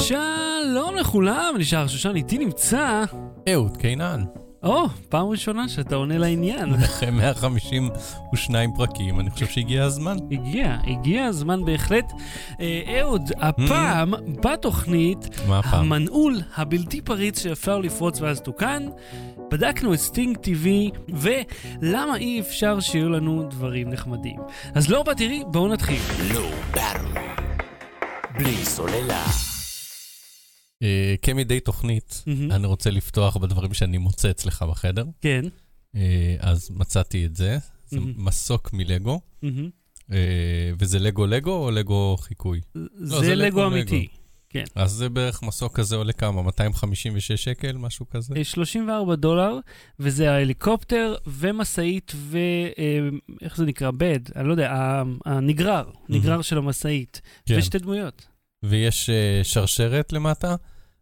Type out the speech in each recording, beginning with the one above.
שלום לכולם, נשאר ששון, איתי נמצא... אהוד קינן. או, פעם ראשונה שאתה עונה לעניין. אחרי 152 פרקים, אני חושב שהגיע הזמן. הגיע, הגיע הזמן בהחלט. אה, אהוד, הפעם בתוכנית, מה הפעם? המנעול הבלתי פריץ שאפשר לפרוץ ואז תוקן, בדקנו את סטינג TV, ולמה אי אפשר שיהיו לנו דברים נחמדים. אז לא ברברת, בואו נתחיל. לא. בלי סוללה. אה, כמדי תוכנית. אני רוצה לפתוח בדברים שאני מוצא אצלך בחדר. כן. אה, אז מצאתי את זה, זה. מסוק מלגו. אה, וזה לגו לגו או לגו חיקוי? זה לא, לגו אמיתי. כן. אז זה בערך מסוק כזה עולה כמה? 256 שקל? משהו כזה? אה, 34 דולר, וזה ההליקופטר ומשאית ו... איך זה נקרא? בד, אני לא יודע, הנגרר, נגרר של המשאית, כן. ושתי דמויות. ויש אה, שרשרת למטה,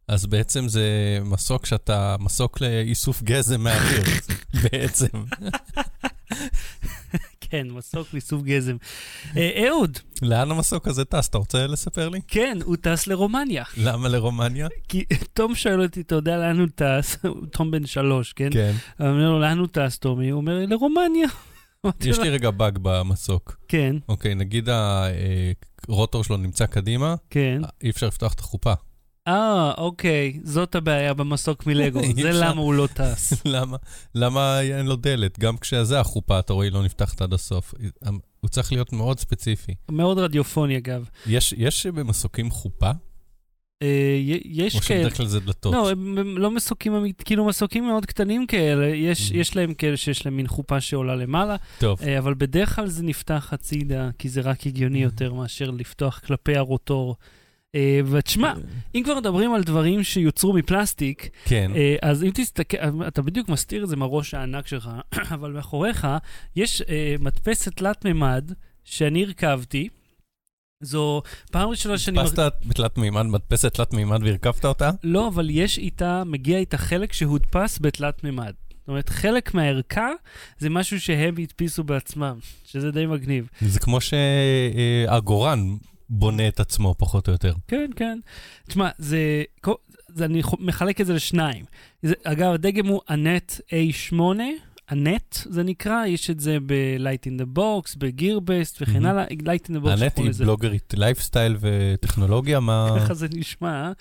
אז בעצם זה מסוק שאתה, מסוק לאיסוף גזם מהאוויר, בעצם. כן, מסוק לאיסוף גזם. אה, אהוד, לאן המסוק הזה טס? אתה רוצה לספר לי? כן, הוא טס לרומניה. למה לרומניה? כי תום שואל אותי, אתה יודע לאן הוא טס? תום בן שלוש, כן? כן. אני אומר לו, לאן הוא טס, טומי? הוא אומר לי, לרומניה. יש לי רגע באג במסוק. כן, אוקיי, נגיד הרוטור שלו נמצא קדימה, כן. אי אפשר לפתוח את החופה. אה, אוקיי, זאת הבעיה במסוק מלגו, זה. למה הוא לא טס. למה? למה אין לו דלת? גם כשזה החופה, אתה רואה, היא לא נפתחת עד הסוף. הוא צריך להיות מאוד ספציפי. מאוד רדיופוני, אגב. יש, יש במסוקים חופה? אה, יש או כאלה. שבדרך כלל זה דלתות? לא, הם, לא מסוקים, כאילו מסוקים מאוד קטנים כאלה, יש, Mhm. יש להם כאלה שיש להם מין חופה שעולה למעלה, טוב. אה, אבל בדרך כלל זה נפתח הצידה, כי זה רק הגיוני יותר מאשר לפתוח כלפי הרוטור. אה, ותשמע, אם כבר מדברים על דברים שיוצרו מפלסטיק, כן. אז אם תסתכל, אתה בדיוק מסתיר את זה מהראש הענק שלך, אבל מאחוריך יש מדפסת תלת-ממד שאני הרכבתי. זו פעם ראשונה שאני... הדפסת בתלת מימד, מדפסת תלת מימד והרכבת אותה? לא, אבל יש איתה, מגיע איתה חלק שהודפס בתלת מימד. זאת אומרת, חלק מהערכה זה משהו שהם הדפיסו בעצמם, שזה די מגניב. זה כמו שהגורן בונה את עצמו, פחות או יותר. כן, כן. תשמע, זה, זה אני מחלק את זה לשניים. זה, אגב, הדגם הוא הנט A8, הנט זה נקרא, יש את זה ב-Light in the Box, בגירבסט וכן מהמם. הלאה. Light in the Box, הנט היא. בלוגרית לייפסטייל וטכנולוגיה, מה... ככה זה נשמע.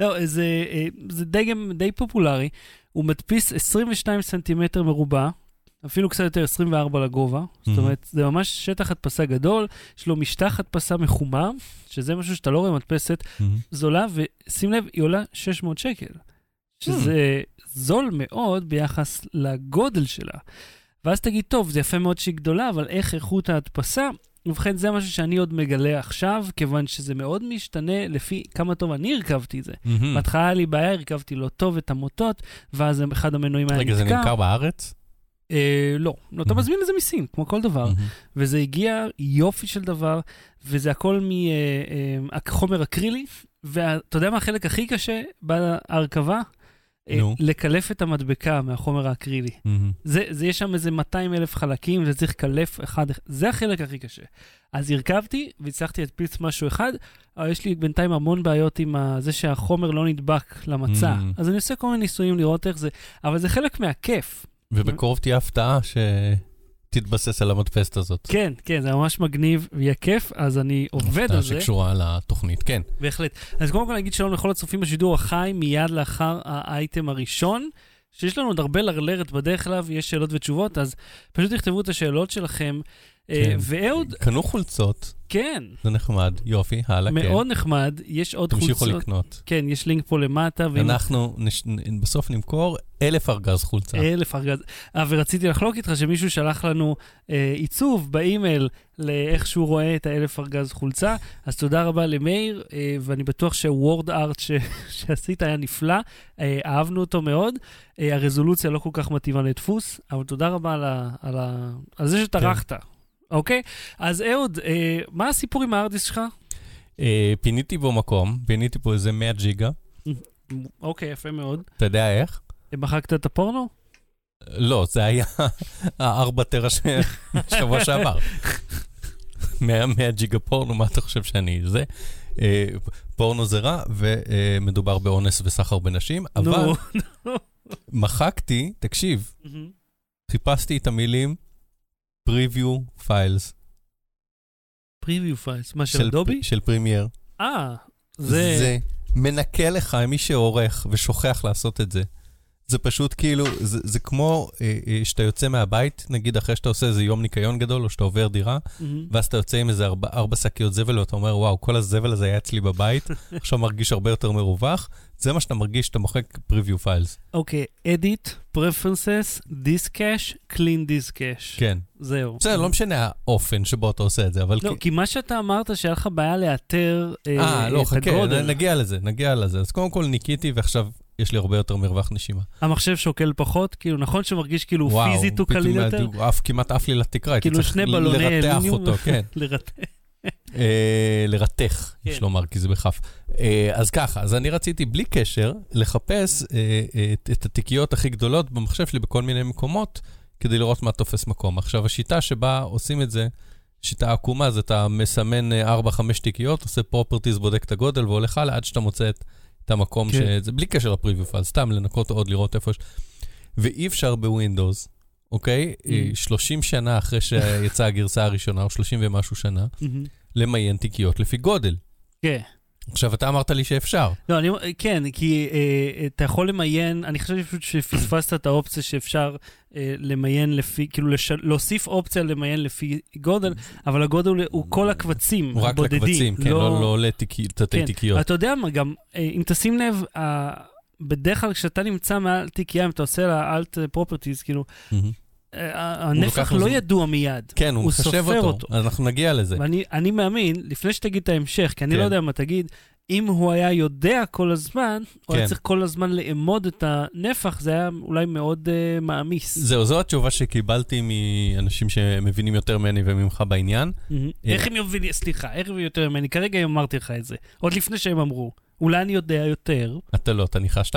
לא, זה, אה, זה דגם די פופולרי. הוא מדפיס 22 סנטימטר מרובע, אפילו קצת יותר 24 לגובה. זאת Mhm. אומרת, זה ממש שטח הדפסה גדול, יש לו משטח הדפסה מחומר, שזה משהו שאתה לא רואה מדפסת מהמם. זולה, ושים לב, היא עולה 600 שקל. שזה זול מאוד ביחס לגודל שלה. ואז תגיד, טוב, זה יפה מאוד שהיא גדולה, אבל איך איכות ההדפסה? ובכן, זה משהו שאני עוד מגלה עכשיו, כיוון שזה מאוד משתנה לפי כמה טוב אני הרכבתי את זה. בהתחלה היה לי בעיה, הרכבתי לא טוב את המוטות, ואז אחד המנועים היה רגע, זה נתקע. נמכר בארץ? אה, לא, לא, אתה. מזמין את זה מסין, כמו כל דבר. וזה הגיע יופי של דבר, וזה הכל מחומר אקרילי, ואתה יודע מה החלק הכי קשה בהרכבה? אה, נו. לקלף את המדבקה מהחומר האקרילי. מהמם. זה, זה יש שם איזה 200 אלף חלקים, וזה צריך לקלף אחד, זה החלק הכי קשה. אז הרכבתי והצלחתי להדפיס משהו אחד, אבל יש לי בינתיים המון בעיות עם ה- זה שהחומר לא נדבק למצע. Mm. אז אני עושה כל מיני ניסויים לראות איך זה, אבל זה חלק מהכיף. ובקרוב תהיה הפתעה שתתבסס על המדפסת הזאת. כן, כן, זה ממש מגניב ויהיה כיף, אז אני עובד הפתעה על זה. שקשורה לתוכנית, כן. בהחלט. אז קודם כל נגיד שלום לכל הצופים בשידור החי, מיד לאחר האייטם הראשון, שיש לנו עוד הרבה לרלרת בדרך אליו, יש שאלות ותשובות, אז פשוט תכתבו את השאלות שלכם. אה, כן. ואהוד, קנו חולצות, כן, זה נחמד, יופי, הלאה, כן. מאוד נחמד, יש עוד תמשיכו חולצות. לקנות. כן, יש לינק פה למטה, ואם אנחנו נש- בסוף נמכור אלף ארגז חולצה. אלף ארגז. אה, ורציתי לחלוק איתך שמישהו שלח לנו אה, עיצוב באימייל לאיך שהוא רואה את האלף ארגז חולצה, אז תודה רבה למאיר, אה, ואני בטוח שהוורד ארט ש... שעשית היה נפלא, אה, אהבנו אותו מאוד. אה, הרזולוציה לא כל כך מתאימה לדפוס, אבל תודה רבה על, ה... על, ה... על זה שטרחת. אוקיי? אז אהוד, אה, מה הסיפור עם הארדיסק שלך? אה, פיניתי בו מקום, פיניתי פה איזה 100 ג'יגה. אוקיי, יפה מאוד. אתה יודע איך? מחקת את הפורנו? לא, זה היה הארבע טרה שבוע שעבר. 100 100 ג'יגה פורנו, מה אתה חושב שאני זה? אה, פורנו זה רע, ומדובר באונס וסחר בנשים, אבל. מחקתי, תקשיב. חיפשתי את המילים preview files preview files. מה, של של אדובי? של פרימייר. אה. זה... זה מנקה לך מי שעורך ושוכח לעשות את זה. זה פשוט כאילו, זה, זה כמו אה, אה, שאתה יוצא מהבית, נגיד אחרי שאתה עושה איזה יום ניקיון גדול, או שאתה עובר דירה, מהמם. ואז אתה יוצא עם איזה ארבע, ארבע שקיות זבל, ואתה אומר, וואו, כל הזבל הזה היה אצלי בבית, עכשיו מרגיש הרבה יותר מרווח. זה מה שאתה מרגיש כשאתה מוחק preview files. אוקיי, edit, preferences, disk cache, clean disk cache. כן. זהו. בסדר, לא משנה האופן שבו אתה עושה את זה, אבל... לא, כי- כי מה שאתה אמרת, שהיה לך בעיה לאתר אה, אה, לא, את חכה, הגודל. נגיע לזה, נגיע לזה. אז קודם כל ניקיתי, ועכשיו יש לי הרבה יותר מרווח נשימה. המחשב שוקל פחות, כאילו, נכון שמרגיש כאילו וואו, פיזית הוא קליל יותר? עף, כמעט עף לי לתקרה, הייתי כאילו צריך לרתח. אותו, כן. לרתק. אה, לרתך, יש כן. לומר, כי זה בכף. אה, אז ככה, אז אני רציתי בלי קשר לחפש אה, את- את התיקיות הכי גדולות במחשב שלי בכל מיני מקומות, כדי לראות מה תופס מקום. עכשיו, השיטה שבה עושים את זה, שיטה עקומה, זה אתה מסמן 4-5 תיקיות, עושה properties, בודק את הגודל והולך הלאה עד שאתה מוצא את, את המקום כן. שזה בלי קשר ל preview file, סתם לנקות עוד, לראות איפה יש. ואי אפשר בווינדוס, אוקיי? אה, 30 שנה אחרי שיצאה הגרסה הראשונה, או 30 ומשהו שנה, מהמם. למיין תיקיות לפי גודל. כן. עכשיו, אתה אמרת לי שאפשר. לא, אני, כן, כי אה, אתה יכול למיין, אני חושב פשוט שפספסת את האופציה שאפשר אה, למיין לפי, כאילו לש, להוסיף אופציה למיין לפי גודל, אבל הגודל הוא, הוא כל הקבצים הוא רק הבודדים. לקבצים, כן, לא לא לתיקי- תתי כן. תיקיות. אתה יודע מה, גם אה, אם תשים לב, אה, בדרך כלל כשאתה נמצא מעל תיקייה, אם אתה עושה לה אלט פרופרטיז, כאילו, מהמם. אה, הנפח לא. ידוע מיד. כן, הוא הוא מחשב סופר אותו. אותו. אז אנחנו נגיע לזה. ואני אני מאמין, לפני שתגיד את ההמשך, כי אני כן. לא יודע מה תגיד, אם הוא היה יודע כל הזמן, הוא היה כן. צריך כל הזמן לאמוד את הנפח, זה היה אולי מאוד uh, מעמיס. זהו, זו התשובה שקיבלתי מאנשים שמבינים יותר ממני וממך בעניין. מהמם. איך הם יובילו, סליחה, איך הם יותר ממני? כרגע אמרתי לך את זה, עוד לפני שהם אמרו. אולי אני יודע יותר. אתה לא, אתה ניחשת.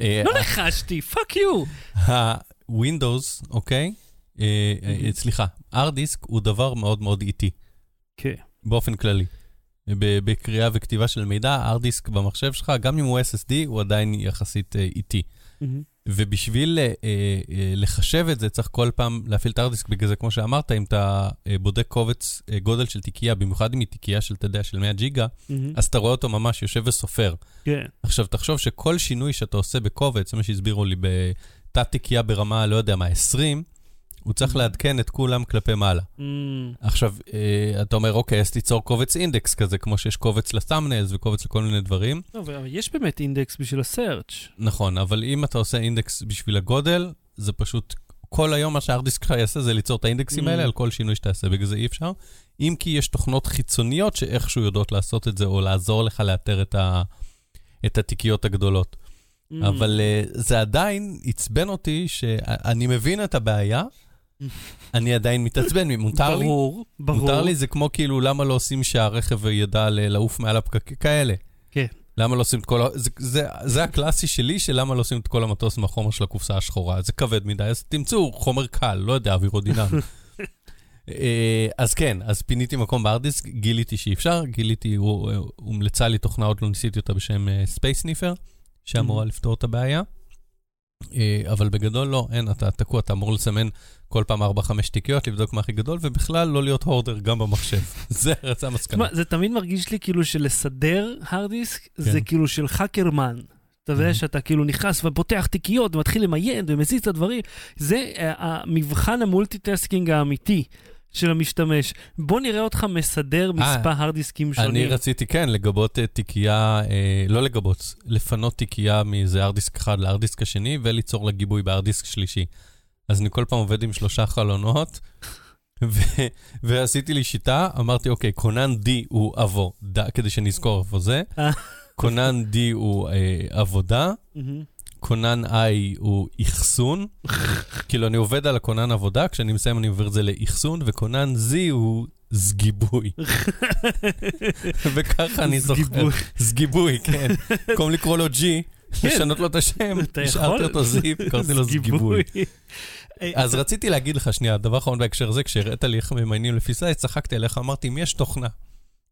לא ניחשתי, fuck you. ה-Windows, אוקיי? אה, סליחה, hard disk הוא דבר מאוד מאוד איטי, כן. באופן כללי. ב- בקריאה וכתיבה של מידע, hard disk במחשב שלך, גם אם הוא SSD, הוא עדיין יחסית איטי. ובשביל אה, אה, לחשב את זה, צריך כל פעם להפעיל את הארדיסק, בגלל זה, כמו שאמרת, אם אתה בודק קובץ אה, גודל של תיקייה, במיוחד אם היא תיקייה של, אתה יודע, של 100 ג'יגה, מהמם. אז אתה רואה אותו ממש יושב וסופר. כן. עכשיו, תחשוב שכל שינוי שאתה עושה בקובץ, זה מה שהסבירו לי, בתת תיקייה ברמה, לא יודע מה, 20, הוא צריך Mhm. לעדכן את כולם כלפי מעלה. מהמם. עכשיו, אה, אתה אומר, אוקיי, אז תיצור קובץ אינדקס כזה, כמו שיש קובץ לסאמנלס וקובץ לכל מיני דברים. לא, אבל יש באמת אינדקס בשביל הסרצ'. נכון, אבל אם אתה עושה אינדקס בשביל הגודל, זה פשוט, כל היום מה שהארדיסק שלך יעשה זה ליצור את האינדקסים Mm. האלה על כל שינוי שתעשה, בגלל זה אי אפשר. אם כי יש תוכנות חיצוניות שאיכשהו יודעות לעשות את זה, או לעזור לך לאתר את, ה, את התיקיות הגדולות. מהמם. אבל uh, זה עדיין עצבן אותי שאני מבין את הבעיה, אני עדיין מתעצבן, מותר לי? ברור, ברור. מותר לי, זה כמו כאילו, למה לא עושים שהרכב ידע לעוף מעל הפקקים כאלה? כן. למה לא עושים את כל ה... זה, זה, זה הקלאסי שלי, של למה לא עושים את כל המטוס מהחומר של הקופסה השחורה. זה כבד מדי, אז תמצאו חומר קל, לא יודע, אווירודינמי. אה, אז כן, אז פיניתי מקום ב hard disk, גיליתי שאי אפשר, גיליתי, הוא- הומלצה לי תוכנה, עוד לא ניסיתי אותה בשם Space Sniffer, שאמורה Mhm. לפתור את הבעיה. אה, אבל בגדול לא, אין, אתה תקוע, אתה אמור לסמן כל פעם 4-5 תיקיות, לבדוק מה הכי גדול, ובכלל לא להיות hoarder גם במחשב. זה זה המסקנה. תשמע, זה תמיד מרגיש לי כאילו שלסדר דיסק זה כן. כאילו של האקרמן. אתה יודע Mhm. שאתה כאילו נכנס ופותח תיקיות ומתחיל למיין ומזיז את הדברים. זה אה, המבחן ה multitasking האמיתי של המשתמש. בוא נראה אותך מסדר מספר הארד דיסקים שונים. רציתי, כן, לגבות אה, תיקייה, אה, לא לגבות, לפנות תיקייה מאיזה הארד דיסק אחד להארד דיסק השני, וליצור לה גיבוי בהארד דיסק שלישי. אז אני כל פעם עובד עם שלושה חלונות, ו- ועשיתי לי שיטה, אמרתי, אוקיי, כונן D הוא עבודה, כדי שנזכור איפה זה, אה. כונן D הוא אה, עבודה, כונן I הוא אחסון, כאילו אני עובד על הכונן עבודה, כשאני מסיים אני עובר את זה לאחסון, וכונן Z הוא סגיבוי. וככה אני זוכר. סגיבוי. סגיבוי, כן. במקום לקרוא לו G, לשנות לו את השם, השארתי? אותו זיפ, קראתי לו סגיבוי. אה, אז רציתי להגיד לך שנייה, דבר אחרון בהקשר הזה, כשהראית לי איך ממיינים לפי size, צחקתי עליך, אמרתי, אם יש תוכנה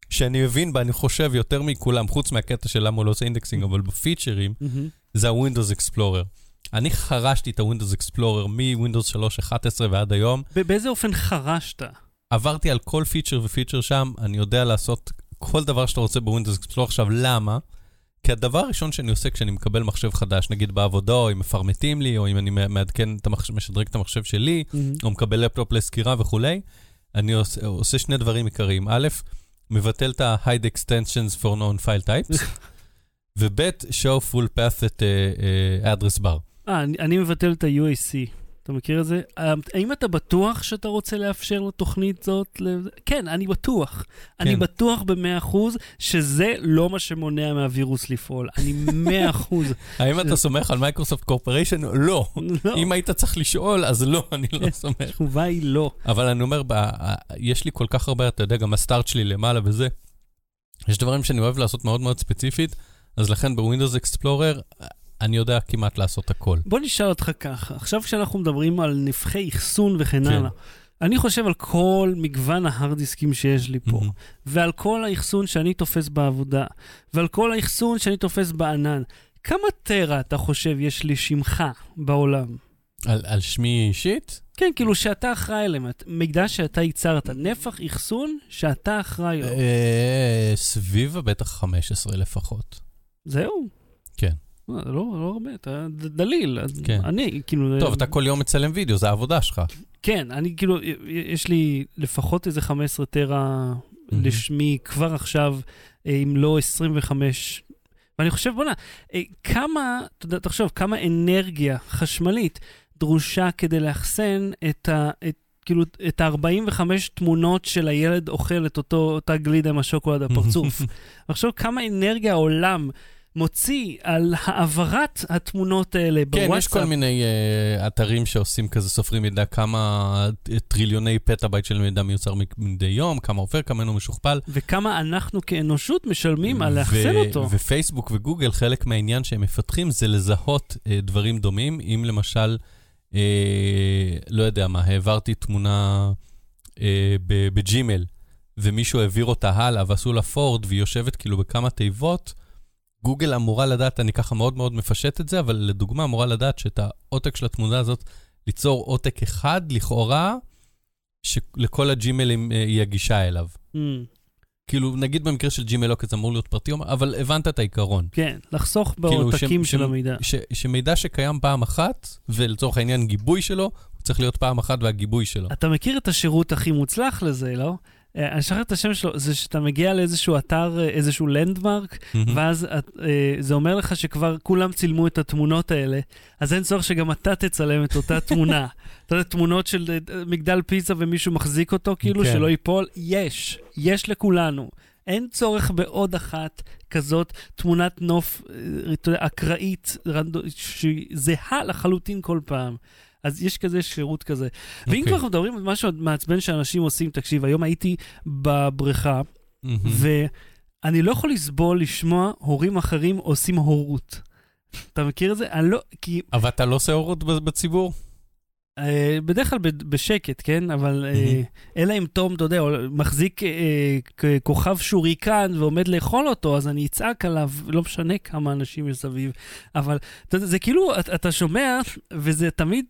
שאני מבין בה, אני חושב יותר מכולם, חוץ מהקטע של למה הוא לא עושה indexing, אבל בפיצ'רים. זה ה-Windows Explorer. אני חרשתי את ה-Windows Explorer מ-Windows 3.11 ועד היום. באיזה אופן חרשת? עברתי על כל פיצ'ר ופיצ'ר שם, אני יודע לעשות כל דבר שאתה רוצה בווינדוס אקספלור. עכשיו, למה? כי הדבר הראשון שאני עושה כשאני מקבל מחשב חדש, נגיד בעבודה, או אם מפרמטים לי, או אם אני מעדכן, את המחשב, משדרג את המחשב שלי, מהמם. או מקבל לפטופ לסקירה וכולי, אני עושה, עושה שני דברים עיקריים. א', מבטל את ה-hide extensions for known file types, וב', show full path את uh, uh, address bar. אה, אני, אני מבטל את ה-UAC. אתה מכיר את זה? אה, האם אתה בטוח שאתה רוצה לאפשר לתוכנית זאת? כן, אני בטוח. אני כן. בטוח ב-100% שזה לא מה שמונע מהווירוס לפעול. אני 100%. האם אתה סומך על מייקרוסופט קורפוריישן? לא. לא, אם היית צריך לשאול, אז לא, אני לא סומך. התשובה היא לא. אבל אני אומר, יש לי כל כך הרבה, אתה יודע, גם הסטארט שלי למעלה וזה. יש דברים שאני אוהב לעשות מאוד מאוד ספציפית, אז לכן בווינדוס אקספלורר, אני יודע כמעט לעשות הכל. בוא נשאל אותך ככה, עכשיו כשאנחנו מדברים על נפחי אחסון וכן כן. הלאה, אני חושב על כל מגוון ההארד דיסקים שיש לי פה, מהמם. ועל כל האחסון שאני תופס בעבודה, ועל כל האחסון שאני תופס בענן. כמה טרה אתה חושב יש לשמך בעולם? על, על שמי אישית? כן, כאילו שאתה אחראי אליהם, את- מידע שאתה ייצרת, נפח אחסון שאתה אחראי לו. אה, סביב בטח 15 לפחות. זהו. אה, לא, לא הרבה, אתה דליל. כן. אני, כאילו... טוב, אתה כל יום מצלם וידאו, זה העבודה שלך. כן, אני כאילו, יש לי לפחות איזה 15 טרה מהמם. לשמי כבר עכשיו, אה, אם לא 25. ואני חושב, בוא'נה, אה, כמה, תחשוב, כמה אנרגיה חשמלית דרושה כדי לאחסן את ה... את, כאילו, את ה-45 תמונות של הילד אוכל את אותו, אותה גלידה עם השוקולד בפרצוף. עכשיו, כמה אנרגיה העולם מוציא על העברת התמונות האלה כן, בוואטסאפ. יש כל מיני uh, אתרים שעושים כזה, סופרים מידע, כמה טריליוני פטאבייט של מידע מיוצר מדי יום, כמה עובר, כמה אינו משוכפל. וכמה אנחנו כאנושות משלמים על לאחסן ו- אותו. ופייסבוק וגוגל, חלק מהעניין שהם מפתחים זה לזהות uh, דברים דומים. אם למשל, uh, לא יודע מה, העברתי תמונה uh, בג'ימל, ומישהו העביר אותה הלאה ועשו לה פורד, והיא יושבת כאילו בכמה תיבות, גוגל אמורה לדעת, אני ככה מאוד מאוד מפשט את זה, אבל לדוגמה אמורה לדעת שאת העותק של התמונה הזאת, ליצור עותק אחד, לכאורה, שלכל הג'ימלים אה, היא הגישה אליו. Mm, כאילו, נגיד במקרה של ג'ימל לוקט זה אמור להיות פרטי, אבל הבנת את העיקרון. כן, לחסוך כאילו, בעותקים ש- של ש- המידע. ש, שמידע שקיים פעם אחת, ולצורך העניין גיבוי שלו, הוא צריך להיות פעם אחת והגיבוי שלו. אתה מכיר את השירות הכי מוצלח לזה, לא? אה, אני שכחתי את השם שלו, זה שאתה מגיע לאיזשהו אתר, אה, איזשהו לנדמרק, מהמם. ואז את- אה, זה אומר לך שכבר כולם צילמו את התמונות האלה, אז אין צורך שגם אתה תצלם את אותה תמונה. אתה יודע, תמונות של אה, מגדל פיצה ומישהו מחזיק אותו, כאילו, כן. שלא ייפול, יש, יש לכולנו. אין צורך בעוד אחת כזאת תמונת נוף, אתה יודע, אקראית, שהיא זהה לחלוטין כל פעם. אז יש כזה שירות כזה. ואם אוקיי. כבר אנחנו מדברים על משהו מעצבן שאנשים עושים, תקשיב, היום הייתי בבריכה, מהמם. ואני לא יכול לסבול לשמוע הורים אחרים עושים הורות. אתה מכיר את זה? אני לא, כי אבל אתה לא עושה אורות ב- בציבור? אה, בדרך כלל בשקט, כן? אבל אה. אלא אם תום, אתה יודע, מחזיק אה, כוכב שוריקן ועומד לאכול אותו, אז אני אצעק עליו, לא משנה כמה אנשים מסביב. אבל אתה יודע, זה כאילו, אתה, שומע, וזה תמיד,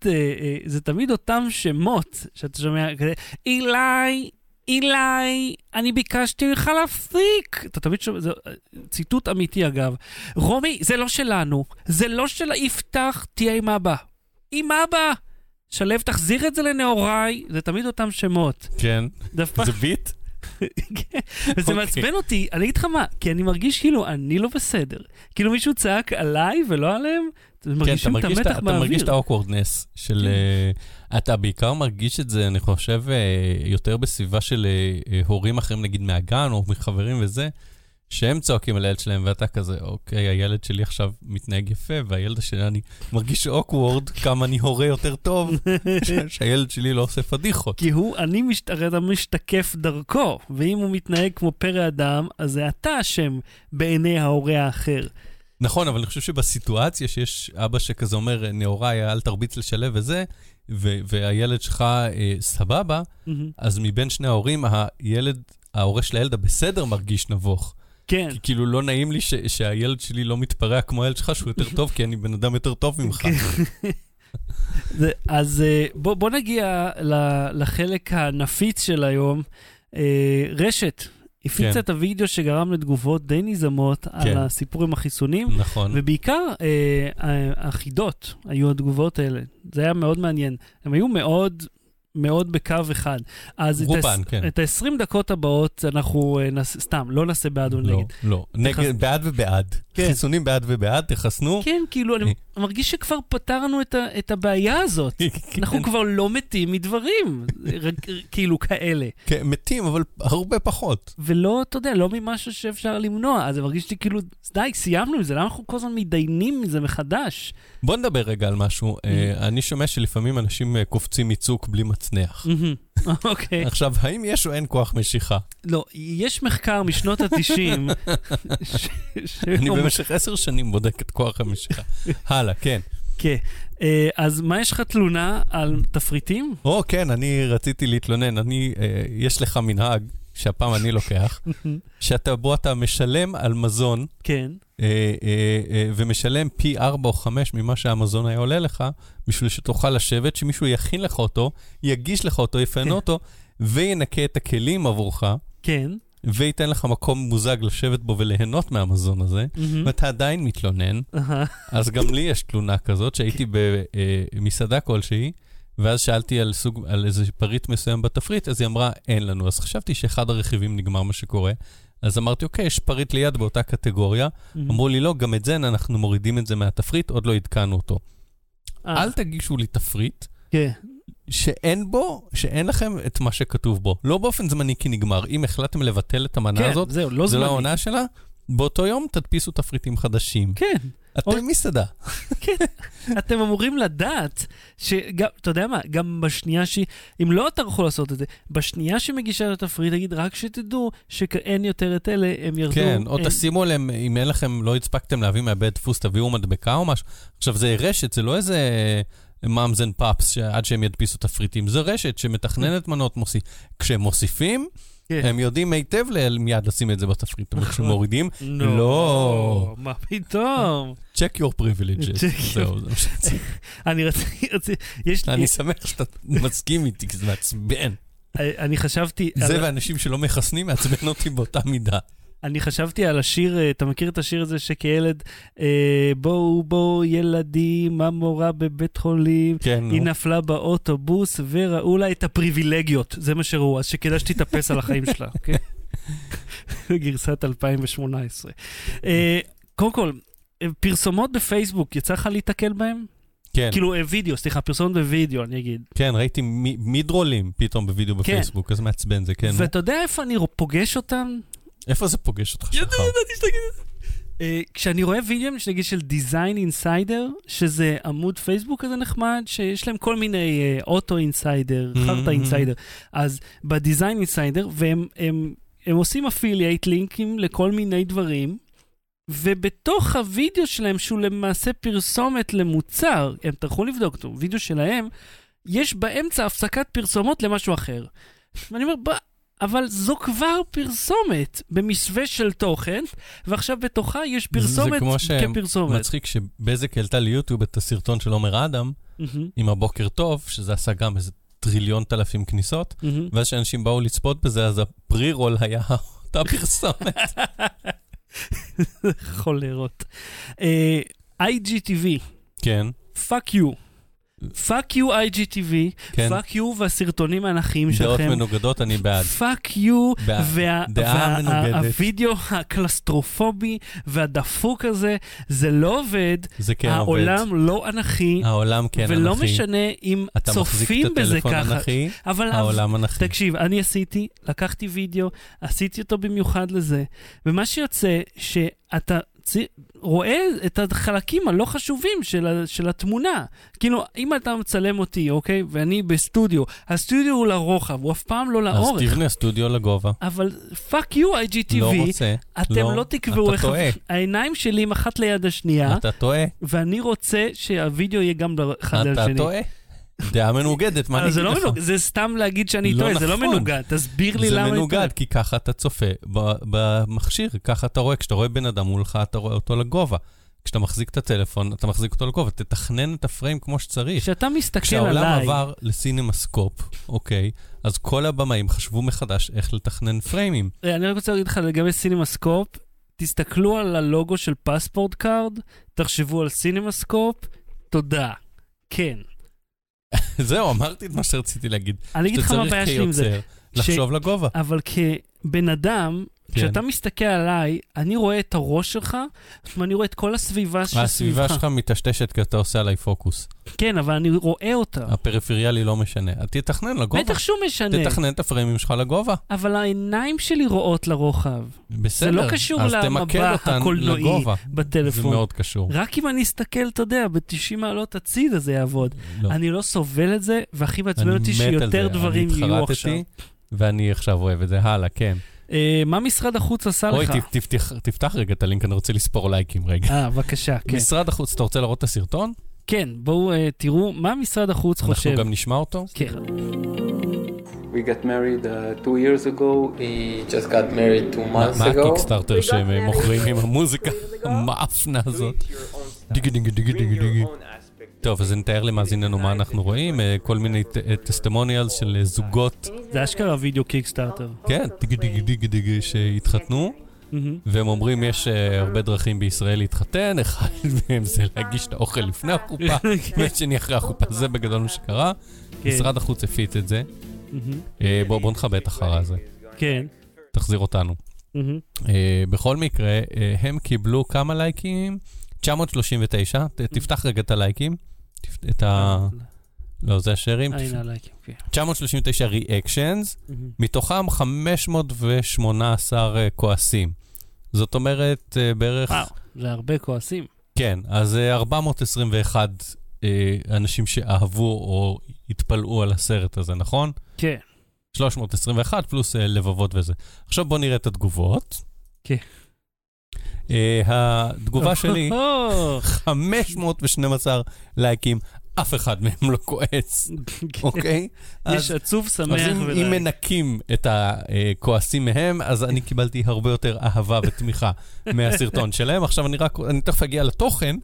זה תמיד אותם שמות שאתה שומע, כזה, אילי, אילי, אני ביקשתי ממך להפסיק. אתה תמיד שומע, זה ציטוט אמיתי אגב. רומי, זה לא שלנו, זה לא של יפתח, תהיה עם אבא. עם אבא! שלו, תחזיר את זה לנהוראי, זה תמיד אותם שמות. כן. זה ביט? כן. וזה אוקיי. מעצבן אותי, אני אגיד לך מה, כי אני מרגיש כאילו אני לא בסדר. כאילו מישהו צעק עליי ולא עליהם, כן, אתה מרגישים את המתח אתה מרגיש באוויר. את ה awkwardness של... כן. אה, אתה בעיקר מרגיש את זה, אני חושב, אה, יותר בסביבה של אה, הורים אחרים, נגיד מהגן או מחברים וזה, שהם צועקים על הילד שלהם, ואתה כזה, אוקיי, הילד שלי עכשיו מתנהג יפה, והילד שלי, אני מרגיש אוקוורד, כמה אני הורה יותר טוב, שהילד שלי לא עושה פדיחות. כי הוא, אני משת, אתה משתקף דרכו, ואם הוא מתנהג כמו פרא אדם, אז זה אתה אשם בעיני ההורה האחר. נכון, אבל אני חושב שבסיטואציה שיש אבא שכזה אומר, נאוריי, אל תרביץ לשלב וזה, ו- והילד שלך אה, סבבה, מהמם. אז מבין שני ההורים, הילד ההורה של הילד הבסדר מרגיש נבוך. כן. כי כאילו לא נעים לי ש- שהילד שלי לא מתפרע כמו הילד שלך, שהוא יותר טוב, כי אני בן אדם יותר טוב ממך. כן. זה- אז אה, בוא, בוא נגיע לחלק הנפיץ של היום. אה, רשת הפיצה כן. את הוידאו שגרם לתגובות די נזמות על כן. הסיפור עם החיסונים, נכון. ובעיקר אה, החידות היו התגובות האלה. זה היה מאוד מעניין. הם היו מאוד... מאוד בקו אחד. אז רובן, כן. את ה-20 דקות הבאות אנחנו אה, נעשה, סתם, לא נעשה בעד או לא, נגד. לא. נגד, בעד ובעד. כן. חיסונים בעד ובעד, תחסנו. כן, כאילו, אני מרגיש שכבר פתרנו את, ה- את הבעיה הזאת. כן. אנחנו כבר לא מתים מדברים, כאילו כאלה. כן, מתים, אבל הרבה פחות. ולא, אתה יודע, לא ממשהו שאפשר למנוע. אז זה מרגיש לי כאילו, די, סיימנו עם זה, למה אנחנו כל הזמן מתדיינים מזה מחדש? בוא נדבר רגע על משהו. אה, אני שומע שלפעמים אנשים אה, קופצים מצוק בלי מצנח. אוקיי. עכשיו, האם יש או אין כוח משיכה? לא, יש מחקר משנות ה-90, אני במשך עשר שנים בודק את כוח המשיכה. הלאה, כן. כן. אה, אז מה יש לך תלונה על תפריטים? או, כן, אני רציתי להתלונן. אני, אה, יש לך מנהג, שהפעם אני לוקח, שאתה, בו אתה משלם על מזון, כן. אה, אה, אה, ומשלם פי 4 או 5 ממה שהמזון היה עולה לך, בשביל שתוכל לשבת, שמישהו יכין לך אותו, יגיש לך אותו, יפנה כן. אותו, וינקה את הכלים עבורך, כן. וייתן לך מקום מוזג לשבת בו וליהנות מהמזון הזה, מהמם. ואתה עדיין מתלונן, אהה. אז גם לי יש תלונה כזאת, שהייתי במסעדה כלשהי, ואז שאלתי על, סוג, על איזה פריט מסוים בתפריט, אז היא אמרה, אין לנו. אז חשבתי שאחד הרכיבים נגמר מה שקורה. אז אמרתי, אוקיי, יש פריט ליד באותה קטגוריה. אמרו לי, לא, גם את זה אנחנו מורידים את זה מהתפריט, עוד לא עדכנו אותו. אה, אל תגישו לי תפריט כן. שאין בו, שאין לכם את מה שכתוב בו. לא באופן זמני כי נגמר. אם החלטתם לבטל את המנה כן, הזאת, זהו, לא זה לא זמני. העונה שלה, באותו יום תדפיסו תפריטים חדשים. כן. אתם או- מסעדה. אתם אמורים לדעת שגם, אתה יודע מה, גם בשנייה שהיא, אם לא תערכו לעשות את זה, בשנייה שמגישה את התפריט, תגיד, רק שתדעו שאין יותר את אלה, הם ירדו. כן, או הם- תשימו עליהם, אם אין לכם, לא הספקתם להביא מהבית דפוס, תביאו מדבקה או משהו. עכשיו, זה רשת, זה לא איזה moms and pops שעד שהם ידפיסו תפריטים, זה רשת שמתכננת מנות מוסיף. כשהם מוסיפים, כן. הם יודעים היטב מיד לשים את זה בתפריט, אבל כשמורידים, לא. מה פתאום? check your privileges. זהו, זה מה שרציתי. אני רציתי, יש לי, אני שמח שאתה מסכים איתי, כי זה מעצבן. אני חשבתי, זה ואנשים שלא מחסנים מעצבן אותי באותה מידה. אני חשבתי על השיר, אה, אתה מכיר את השיר הזה שכילד, אה, בואו בואו ילדים, המורה בבית חולים, כן, נו. היא נפלה באוטובוס וראו לה את הפריבילגיות, זה מה שראו, אז שכדאי שתתאפס על החיים שלה, אוקיי? גרסת 2018. אה, קודם כל, אה, פרסומות בפייסבוק, יצא לך להיתקל בהם? כן, כאילו אה, וידאו, סליחה, פרסומות בווידאו, אני אגיד. כן, ראיתי מי- mid-roll ים פתאום בווידאו כן. בפייסבוק, איזה מעצבן זה, כן. נו. ואתה יודע איפה אני פוגש אותם? איפה זה פוגש אותך ידעתי שחר? שתגיד את זה. אה, כשאני רואה וידאו, נגיד של Design Insider, שזה עמוד פייסבוק כזה נחמד, שיש להם כל מיני Auto Insider, Mhm. חרטא Insider. אז ב-Design Insider, והם הם, הם עושים אפילייט לינקים לכל מיני דברים, ובתוך הוידאו שלהם, שהוא למעשה פרסומת למוצר, הם טרחו לבדוק אותו, וידאו שלהם, יש באמצע הפסקת פרסומות למשהו אחר. ואני אומר, אבל זו כבר פרסומת במסווה של תוכן, ועכשיו בתוכה יש פרסומת זה כמו כפרסומת. מצחיק שבזק העלתה ליוטיוב את הסרטון של עומר אדם, מהמם, עם הבוקר טוב, שזה עשה גם איזה טריליון תלפים כניסות, מהמם. ואז כשאנשים באו לצפות בזה, אז ה pre-roll היה אותה פרסומת. חולרות. אה, IGTV, כן, fuck you. fuck you IGTV, כן. fuck you והסרטונים האנכיים דעות שלכם. מנוגדות, אני בעד. fuck you, בעד. דעה מנוגדת. והווידאו הקלסטרופובי והדפוק הזה, זה לא עובד, זה כן עובד. העולם לא אנכי, העולם כן ולא אנכי. משנה אם אתה מחזיק צופים את בזה הטלפון ככה. אנכי, העולם אנכי. תקשיב, אני עשיתי, לקחתי וידאו, עשיתי אותו במיוחד לזה, ומה שיוצא, שאתה צי- רואה את החלקים הלא חשובים של, ה- של התמונה. כאילו, אם אתה מצלם אותי, אוקיי, ואני בסטודיו, הסטודיו הוא לרוחב, הוא אף פעם לא אז לאורך. תבנה סטודיו לגובה. אבל fuck you, IGTV, לא רוצה. אתם לא, לא תקבעו אתה איך... טועה. העיניים שלי הם אחת ליד השנייה, אתה טועה. ואני רוצה שהווידאו יהיה גם אחד ליד אתה השני. טועה. דעה מנוגדת, מה אני זה אגיד לא לך? זה סתם להגיד שאני לא טועה, זה לא נכון. מנוגד. תסביר לי זה למה אני טועה. מנוגד, כי ככה אתה צופה במכשיר, ככה אתה רואה, כשאתה רואה בן אדם מולך, אתה רואה אותו לגובה. כשאתה מחזיק את הטלפון, אתה מחזיק אותו לגובה, תתכנן את הפריים כמו שצריך. כשאתה מסתכל כשהעולם עליי, עבר לסינמסקופ, אוקיי, אז כל הבמאים חשבו מחדש איך לתכנן פריימים. אה, אני רק רוצה להגיד לך לגבי סינמסקופ, תסתכלו על הלוגו של פספורט קארד, תחשבו על סינמסקופ, תודה. כן. זהו, אמרתי את מה שרציתי להגיד. אני אגיד לך מה הבעיה שלי עם זה. כיוצר, לחשוב לגובה. אבל כבן אדם. כשאתה מסתכל עליי, אני רואה את הראש שלך, ואני רואה את כל הסביבה הסביבה שסביבך. שלך מטשטשת כי אתה עושה עליי פוקוס. כן, אבל אני רואה אותה. הפריפריאלי לא משנה. תתכנן לגובה. בטח שהוא משנה, תתכנן את הפריימים שלך לגובה. אבל העיניים שלי רואות לרוחב בסדר. לא קשור למבע הקולנועי לגובה. זה בטלפון. מאוד קשור. רק אם אני אסתכל, אתה יודע, ב-90 מעלות הצידה זה יעבוד. לא. אני לא סובל את זה, והכי מעצבן אותי שיותר זה. דברים יהיו עכשיו. ואני עכשיו אוהב את זה. הלאה, כן. אה, מה משרד החוץ עשה אוי, לך? ת- תפתח- תפתח רגע את הלינק, אני רוצה לספור לייקים רגע. אה, בבקשה, כן. משרד החוץ, אתה רוצה להראות את הסרטון? כן, בואו אה, תראו מה משרד החוץ חושב. אנחנו גם נשמע אותו. כן. We got married uh, two years ago. We just got married two מה months מה ago. הקיקסטארטר שהם אה, מוכרים עם המוזיקה המאפנה הזאת? דיגי דיגי דיגי דיגי דיגי. טוב, אז נתאר למאזיננו מה אנחנו רואים, אה, כל מיני טסטימוניאלס של אה, זוגות, זה אשכרה וידאו קיקסטארטר. כן, דיגי דיגי דיגי דיגי שהתחתנו, מהמם. והם אומרים יש אה, הרבה דרכים בישראל להתחתן, אחד מהם זה להגיש את האוכל לפני החופה, והשני אחרי החופה, זה בגדול מה שקרה. כן, משרד החוץ הפיץ את זה. מהמם. אה, בוא בוא נכבה את החרא הזה, כן. תחזיר אותנו. אה, בכל מקרה, אה, הם קיבלו כמה לייקים? 939, ת- תפתח רגע את הלייקים. את ה... לא, זה השארים. הנה הלייקים, כן. 939 ריאקשנס. מתוכם 518 אה, כועסים. זאת אומרת, אה, בערך... וואו, זה הרבה כועסים. כן, אז אה, 421 אה, אנשים שאהבו או התפלאו על הסרט הזה, נכון? כן. 321 פלוס לבבות וזה. עכשיו בואו נראה את התגובות. כן. אה, התגובה שלי, או, 512 לייקים, אף אחד מהם לא כועס. אוקיי? יש אז עצוב אז שמח אם, אם ולייק. מנקים את הכועסים מהם, אז אני קיבלתי הרבה יותר אהבה ותמיכה מהסרטון שלהם. עכשיו אני רק, אני תכף אגיע לתוכן.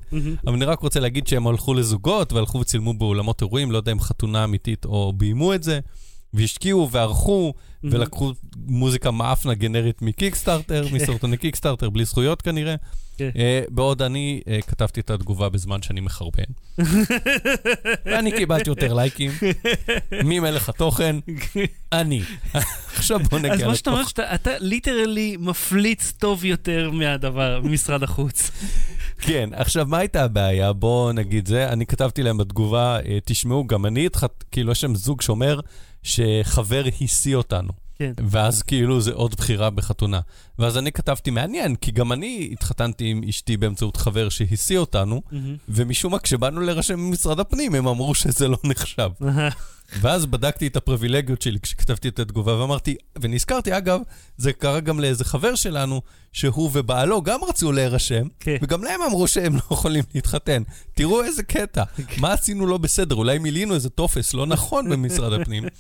אבל אני רק רוצה להגיד שהם הלכו לזוגות והלכו וצילמו באולמות אירועים, לא יודע אם חתונה אמיתית או ביימו את זה, והשקיעו וערכו, מהמם. ולקחו מוזיקה מאפנה גנרית מקיקסטארטר, מסרטוני קיקסטארטר, בלי זכויות כנראה. כן. אה, בעוד אני אה, כתבתי את התגובה בזמן שאני מחרבן. ואני קיבלתי יותר לייקים. מי מלך התוכן? אני. עכשיו בוא אז נגיע מה שאתה אומר, לתוכן. שאתה אתה ליטרלי מפליץ טוב יותר מהדבר, ממשרד החוץ. כן, עכשיו, מה הייתה הבעיה? בואו נגיד זה. אני כתבתי להם בתגובה, אה, תשמעו, גם אני התחת... כאילו, יש שם זוג שאומר שחבר השיא אותנו. כן. ואז כאילו זה עוד בחירה בחתונה. ואז אני כתבתי, מעניין, כי גם אני התחתנתי עם אשתי באמצעות חבר שהשיא אותנו, מהמם. ומשום מה כשבאנו להירשם במשרד הפנים, הם אמרו שזה לא נחשב. ואז בדקתי את הפריבילגיות שלי כשכתבתי את התגובה, ואמרתי, ונזכרתי, אגב, זה קרה גם לאיזה חבר שלנו, שהוא ובעלו גם רצו להירשם, כן. וגם להם אמרו שהם לא יכולים להתחתן. תראו איזה קטע, מה עשינו לא בסדר? אולי מילינו איזה טופס לא נכון במשרד הפנים.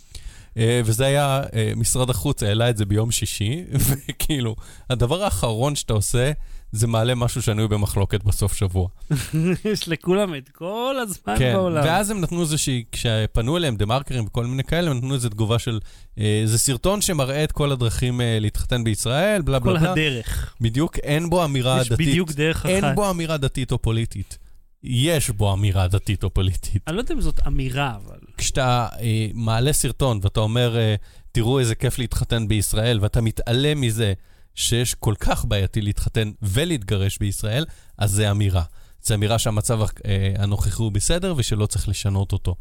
אה, וזה היה, אה, משרד החוץ העלה את זה ביום שישי, וכאילו, הדבר האחרון שאתה עושה, זה מעלה משהו שנוי במחלוקת בסוף שבוע. יש לכולם את כל הזמן כן, בעולם. ואז הם נתנו איזושהי, כשפנו אליהם דה מרקרים וכל מיני כאלה, הם נתנו איזו תגובה של, אה, זה סרטון שמראה את כל הדרכים אה, להתחתן בישראל, בלה בלה כל בלה. הדרך. בדיוק, אין בו אמירה יש דתית. בדיוק דרך אין אחת. בו אמירה דתית או פוליטית. יש בו אמירה דתית או פוליטית. אני לא יודע אם זאת אמירה, אבל... כשאתה אה, מעלה סרטון ואתה אומר, אה, תראו איזה כיף להתחתן בישראל, ואתה מתעלם מזה שיש כל כך בעייתי להתחתן ולהתגרש בישראל, אז זה אמירה. זו אמירה שהמצב אה, הנוכחי הוא בסדר ושלא צריך לשנות אותו.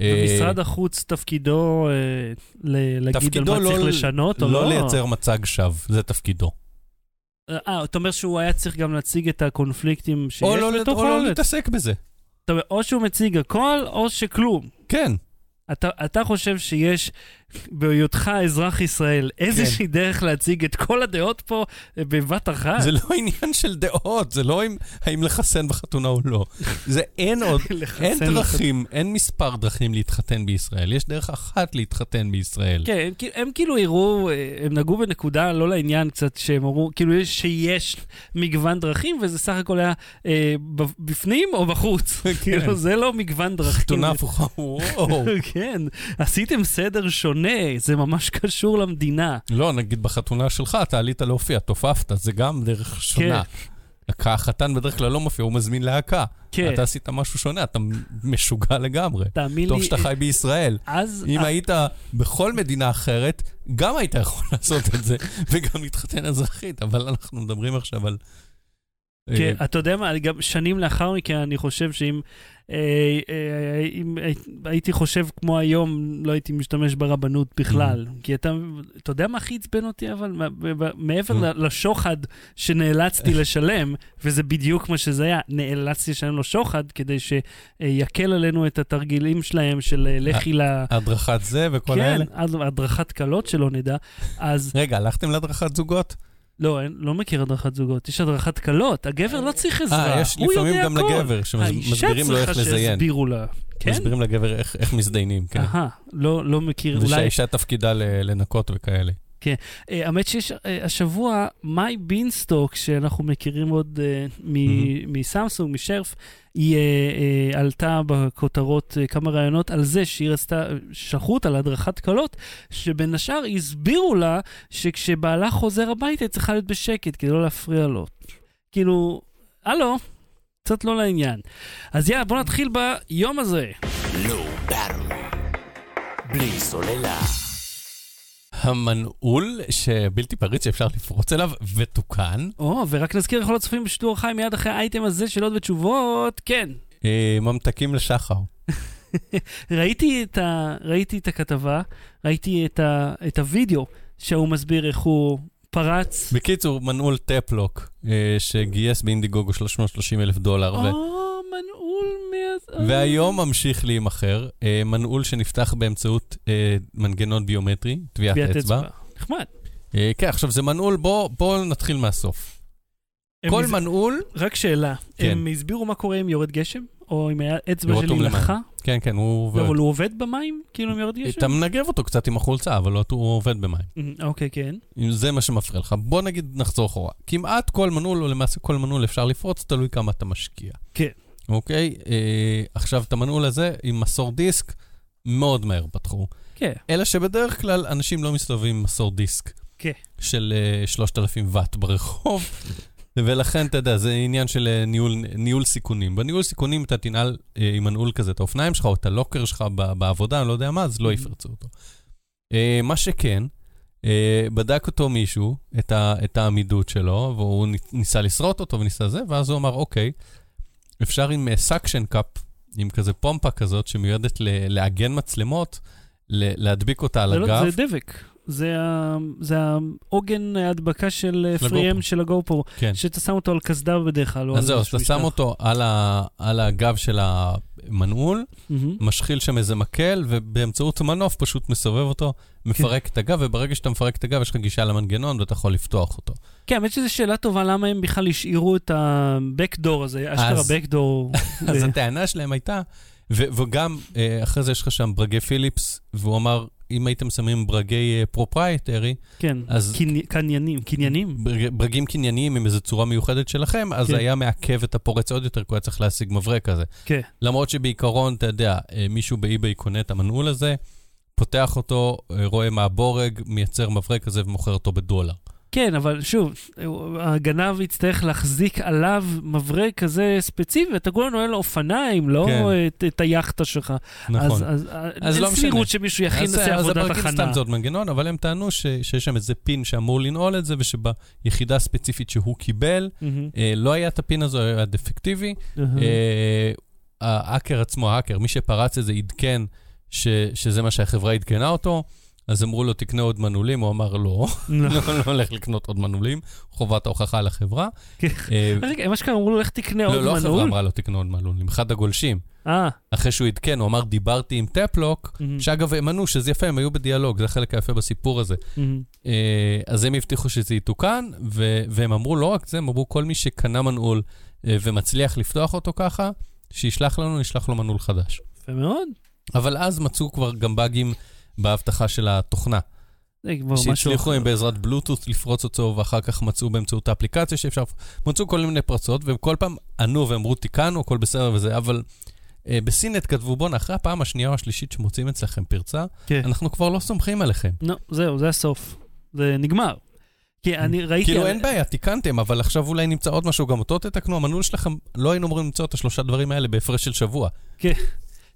אה, ומשרד החוץ תפקידו אה, להגיד על מה צריך לא- לשנות, או לא לא? לייצר מצג שווא, זה תפקידו. אה, אתה אומר שהוא היה צריך גם להציג את הקונפליקטים שיש לא, בתוך או לא הארץ? להתעסק בזה. אתה אומר, או שהוא מציג הכל, או שכלום. כן. אתה, אתה חושב שיש בהיותך אזרח ישראל, איזושהי דרך להציג את כל הדעות פה אה, בבת אחת. זה לא עניין של דעות, זה לא אם, האם לחסן בחתונה או לא. זה אין עוד, אין. דרכים, אין מספר דרכים להתחתן בישראל. יש דרך אחת להתחתן בישראל. כן, הם, כאילו- הם כאילו הראו, אה, הם נגעו בנקודה לא לעניין קצת, שהם אמרו, כאילו יש- שיש מגוון דרכים, וזה סך הכל היה אה, בפנים או בחוץ. כאילו, זה לא מגוון דרכים. חתונה הפוכה, וואו. כן, עשיתם סדר שונה, זה ממש קשור למדינה. לא, נגיד בחתונה שלך, אתה עלית להופיע, תופפת, זה גם דרך שונה. הקה- החתן בדרך כלל לא מופיע, הוא מזמין להקה. כן, אתה עשית משהו שונה, אתה משוגע לגמרי. תאמין טוב לי, שאתה חי בישראל. אז... אם היית בכל מדינה אחרת, גם היית יכול לעשות את זה, וגם להתחתן אזרחית, אבל אנחנו מדברים עכשיו על... כן, אה, אתה יודע מה, גם שנים לאחר מכן, אני חושב שאם אה, אה, אם הייתי חושב כמו היום, לא הייתי משתמש ברבנות בכלל. כי אתה, אתה יודע מה הכי עצבן אותי, אבל מעבר לשוחד שנאלצתי לשלם, וזה בדיוק מה שזה היה, נאלצתי לשלם לו שוחד כדי שיקל עלינו את התרגילים שלהם של לכי ל... הדרכת זה וכל כן, האלה. עד הדרכת כלות שלא נדע. אז רגע, הלכתם להדרכת זוגות? לא, אין- לא מכיר הדרכת זוגות, יש הדרכת כלות, הגבר לא צריך עזרה, אה, יש הוא לפעמים יודע גם הכל. לגבר, שמסבירים לו איך האישה צריכה לזיין. שיסבירו לה, כן? מסבירים לגבר איך איך מזדיינים, כן. אהה, לא לא מכיר, אולי... ושהאישה תפקידה לנקות וכאלה. אה, האמת שיש אה, השבוע, מאי בינסטוק, שאנחנו מכירים עוד אה, מ- מסמסונג, משרף, היא עלתה בכותרות כמה ראיונות על זה שהיא רצתה, שלחו אותה להדרכת כלות, שבין השאר הסבירו לה שכשבעלה חוזר הביתה היא צריכה להיות בשקט כדי לא להפריע לו. כאילו, הלו, קצת לא לעניין. אז יאללה, בוא נתחיל ביום הזה. בלי סוללה. המנעול שבלתי פריץ שאפשר לפרוץ אליו ותוקן. או, ורק נזכיר לכל הצופים בשידור חי מיד אחרי האייטם הזה, שאלות ותשובות, כן. אה, ממתקים לשחר. ראיתי את, ה... ראיתי את הכתבה, ראיתי את, ה... את הוידאו שהוא מסביר איך הוא פרץ. בקיצור, מנעול טפלוק אה, שגייס באינדיגוגו 330 אלף דולר. ו- או, מנעול מה... והיום ממשיך להימכר, אה, מנעול שנפתח באמצעות אה, מנגנון ביומטרי, טביעת אצבע. נחמד. אה, כן, עכשיו זה מנעול, בואו בוא נתחיל מהסוף. כל הס- מנעול, רק שאלה, כן. הם הסבירו מה קורה אם יורד גשם? או אם האצבע שלי. נחה? כן, כן, הוא עובד. אבל הוא עובד במים? כאילו אם יורד גשם? אתה מנגב אותו קצת עם החולצה, אבל לא- הוא עובד במים. אה, אוקיי, כן. זה מה שמפריע לך. בוא נגיד נחזור אחורה. כמעט כל מנעול, או למעשה כל מנעול אפשר לפרוץ, תלוי כמה אתה משקיע. כן. אוקיי? אה, עכשיו, את המנעול הזה, עם מסור דיסק, מאוד מהר פתחו. כן. אלא שבדרך כלל אנשים לא מסתובבים עם מסור דיסק. כן. של אה, 3,000 ואט ברחוב. ולכן, אתה יודע, זה עניין של אה, ניהול, ניהול סיכונים. בניהול סיכונים אתה תנעל אה, עם מנעול כזה את האופניים שלך, או את הלוקר שלך בעבודה, אני לא יודע מה, אז לא יפרצו אותו. אה, מה שכן, אה, בדק אותו מישהו, את, ה, את העמידות שלו, והוא ני- ניסה לשרוט אותו וניסה זה, ואז הוא אמר, אוקיי, אפשר עם suction cup, עם כזה פומפה כזאת שמיועדת לעגן מצלמות, להדביק אותה על זה לא- הגב. זה דבק. זה העוגן ההדבקה של 3M הגופרו. של הגופרו, כן. שאתה שם אותו על קסדה בדרך כלל. אז זהו, אתה שם. אותו על, ה, על הגב של המנעול, מהמם. משחיל שם איזה מקל, ובאמצעות מנוף פשוט מסובב אותו, מפרק את הגב, וברגע שאתה מפרק את הגב, יש לך גישה למנגנון ואתה יכול לפתוח אותו. כן, האמת שזו שאלה טובה, למה הם בכלל השאירו את ה-Backdoor הזה, אשכרה Backdoor. אז הטענה שלהם הייתה, וגם אה, אחרי זה יש לך שם ברגי פיליפס, והוא אמר, אם הייתם שמים ברגי proprietary, כן, אז- קני- קניינים, קניינים. ברג- ברגים קנייניים עם איזו צורה מיוחדת שלכם, אז כן. היה מעכב את הפורץ עוד יותר, כי הוא היה צריך להשיג מברק כזה. כן. למרות שבעיקרון, אתה יודע, אה, מישהו באי-ביי קונה את המנעול הזה, פותח אותו, אה, רואה מה הבורג, מייצר מברק כזה ומוכר אותו בדולר. כן, אבל שוב, הגנב יצטרך להחזיק עליו מברק כזה ספציפי, ואתה כולה נועל לו אופניים, לא כן. את, את היאכטה שלך. נכון. אז, אז, אז אין לא משנה. סבירות שמישהו יכין אז עבודת הברקים הכנה. סתם זה עוד מנגנון, אבל הם טענו ש, שיש שם איזה פין שאמור לנעול את זה, ושביחידה הספציפית שהוא קיבל, מהמם, אה, לא היה את הפין הזה, היה דפקטיבי. מהמם. אה, ההאקר עצמו, ההאקר, מי שפרץ את זה עדכן ש, שזה מה שהחברה עדכנה אותו, אז אמרו לו, תקנה עוד מנעולים, הוא אמר, לא, לא. לא לא הולך לקנות עוד מנעולים, חובת ההוכחה לחברה. כן. אה, אשכרה אמרו לו, לך תקנה לא, עוד לא החברה מנעול. אמרה לו, תקנה עוד מנעולים, אחד הגולשים. אה, אחרי שהוא עדכן, הוא אמר, דיברתי עם טפלוק, מהמם, שאגב, הם ענו שזה יפה, הם היו בדיאלוג, זה החלק היפה בסיפור הזה. מהמם. אה, אז הם הבטיחו שזה יתוקן, והם אמרו לא רק זה, הם אמרו כל מי שקנה מנעול ומצליח לפתוח אותו ככה, שישלח לנו, נשלח לו מנעול חדש. יפה מאוד. אבל אז מצאו כבר גם באגים באבטחה של התוכנה. זה כבר משהו שהצליחו. עם בעזרת בלוטות' לפרוץ אותו, ואחר כך מצאו באמצעות האפליקציה שאפשר, מצאו כל מיני פרצות, והם כל פעם ענו ואמרו, תיקנו, הכל בסדר וזה, אבל אה, בסינט כתבו, בואנה, אחרי הפעם השנייה או השלישית שמוצאים אצלכם פרצה, כן. אנחנו כבר לא סומכים עליכם. לא, זהו, זה הסוף. זה נגמר. כי אני ראיתי... כאילו אין בעיה, תיקנתם, אבל עכשיו אולי נמצא עוד משהו, גם אותו תתקנו, המנעול שלכם, לא היינו אמורים למצוא את השלושה דברים האלה בהפרש של שבוע.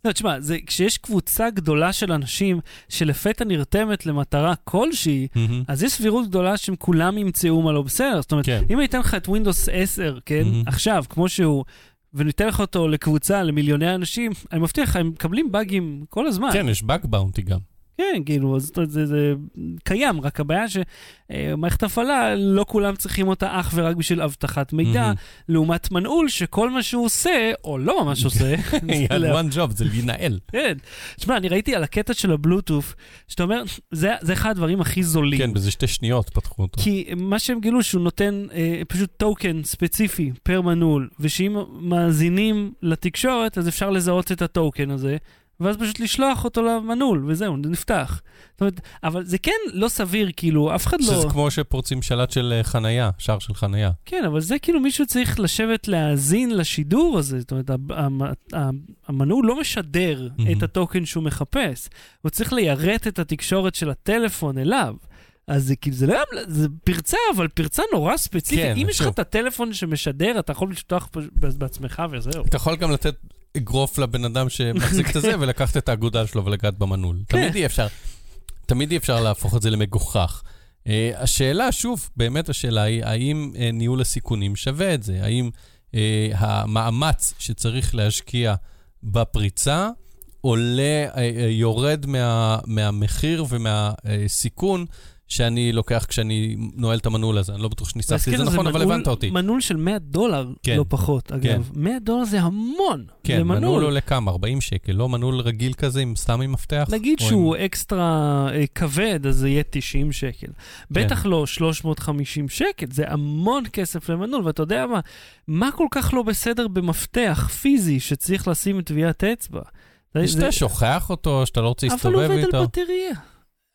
לא, תשמע, זה, כשיש קבוצה גדולה של אנשים שלפתע נרתמת למטרה כלשהי, אז יש סבירות גדולה שהם כולם ימצאו מה לא בסדר. זאת אומרת, כן. אם אני אתן לך את Windows 10, כן, מהמם. עכשיו, כמו שהוא, וניתן לך אותו לקבוצה, למיליוני אנשים, אני מבטיח לך, הם מקבלים באגים כל הזמן. כן, יש באג באונטי גם. כן, כאילו, אז זה, זה, זה קיים, רק הבעיה שמערכת הפעלה, לא כולם צריכים אותה אך ורק בשביל אבטחת מידע, מהמם. לעומת מנעול שכל מה שהוא עושה, או לא ממש עושה, זה had one job, זה לנהל. כן. תשמע, אני ראיתי על הקטע של הבלוטוף, שאתה אומר, זה, זה אחד הדברים הכי זולים. כן, בזה שתי שניות פתחו אותו. כי מה שהם גילו שהוא נותן אה, פשוט טוקן ספציפי פר מנעול, ושאם מאזינים לתקשורת, אז אפשר לזהות את הטוקן הזה, ואז פשוט לשלוח אותו למנעול, וזהו, זה נפתח. זאת אומרת, אבל זה כן לא סביר, כאילו, אף אחד לא... שזה כמו שפורצים שלט של אה, חנייה, שער של חנייה. כן, אבל זה כאילו מישהו צריך לשבת להאזין לשידור הזה. זאת אומרת, המ- המ- המ- המנעול לא משדר מהמם. את הטוקן שהוא מחפש. הוא צריך ליירט את התקשורת של הטלפון אליו. אז זה כאילו, זה לא היה, זה פרצה, אבל פרצה נורא ספציפית. כן, אם יש לך שוב. את הטלפון שמשדר, אתה יכול לפתוח פ- בעצמך וזהו. אתה יכול גם לתת אגרוף לבן אדם שמחזיק את זה ולקחת את האגודל שלו ולגעת במנעול. כן. תמיד אי אפשר, תמיד אי אפשר להפוך את זה למגוחך. Uh, השאלה, שוב, באמת השאלה היא, האם uh, ניהול הסיכונים שווה את זה? האם uh, המאמץ שצריך להשקיע בפריצה עולה, uh, uh, יורד מה, מהמחיר ומהסיכון שאני לוקח כשאני נועל את המנעול הזה? אני לא בטוח שניסחתי את זה נכון, אבל הבנת אותי. מנעול של 100 דולר, כן. לא פחות, אגב. 100 דולר זה המון. כן, למנעול. מנעול עולה כמה? 40 שקל, לא מנעול רגיל כזה, עם סתם עם מפתח? נגיד שהוא עם- אקסטרה אה, כבד, אז זה יהיה 90 שקל. כן. בטח לא 350 שקל, זה המון כסף למנעול, ואתה יודע מה, מה כל כך לא בסדר במפתח פיזי שצריך לשים טביעת אצבע? זה- זה- שאתה שוכח אותו, שאתה לא רוצה אבל להסתובב הוא עובד איתו. על בטריה.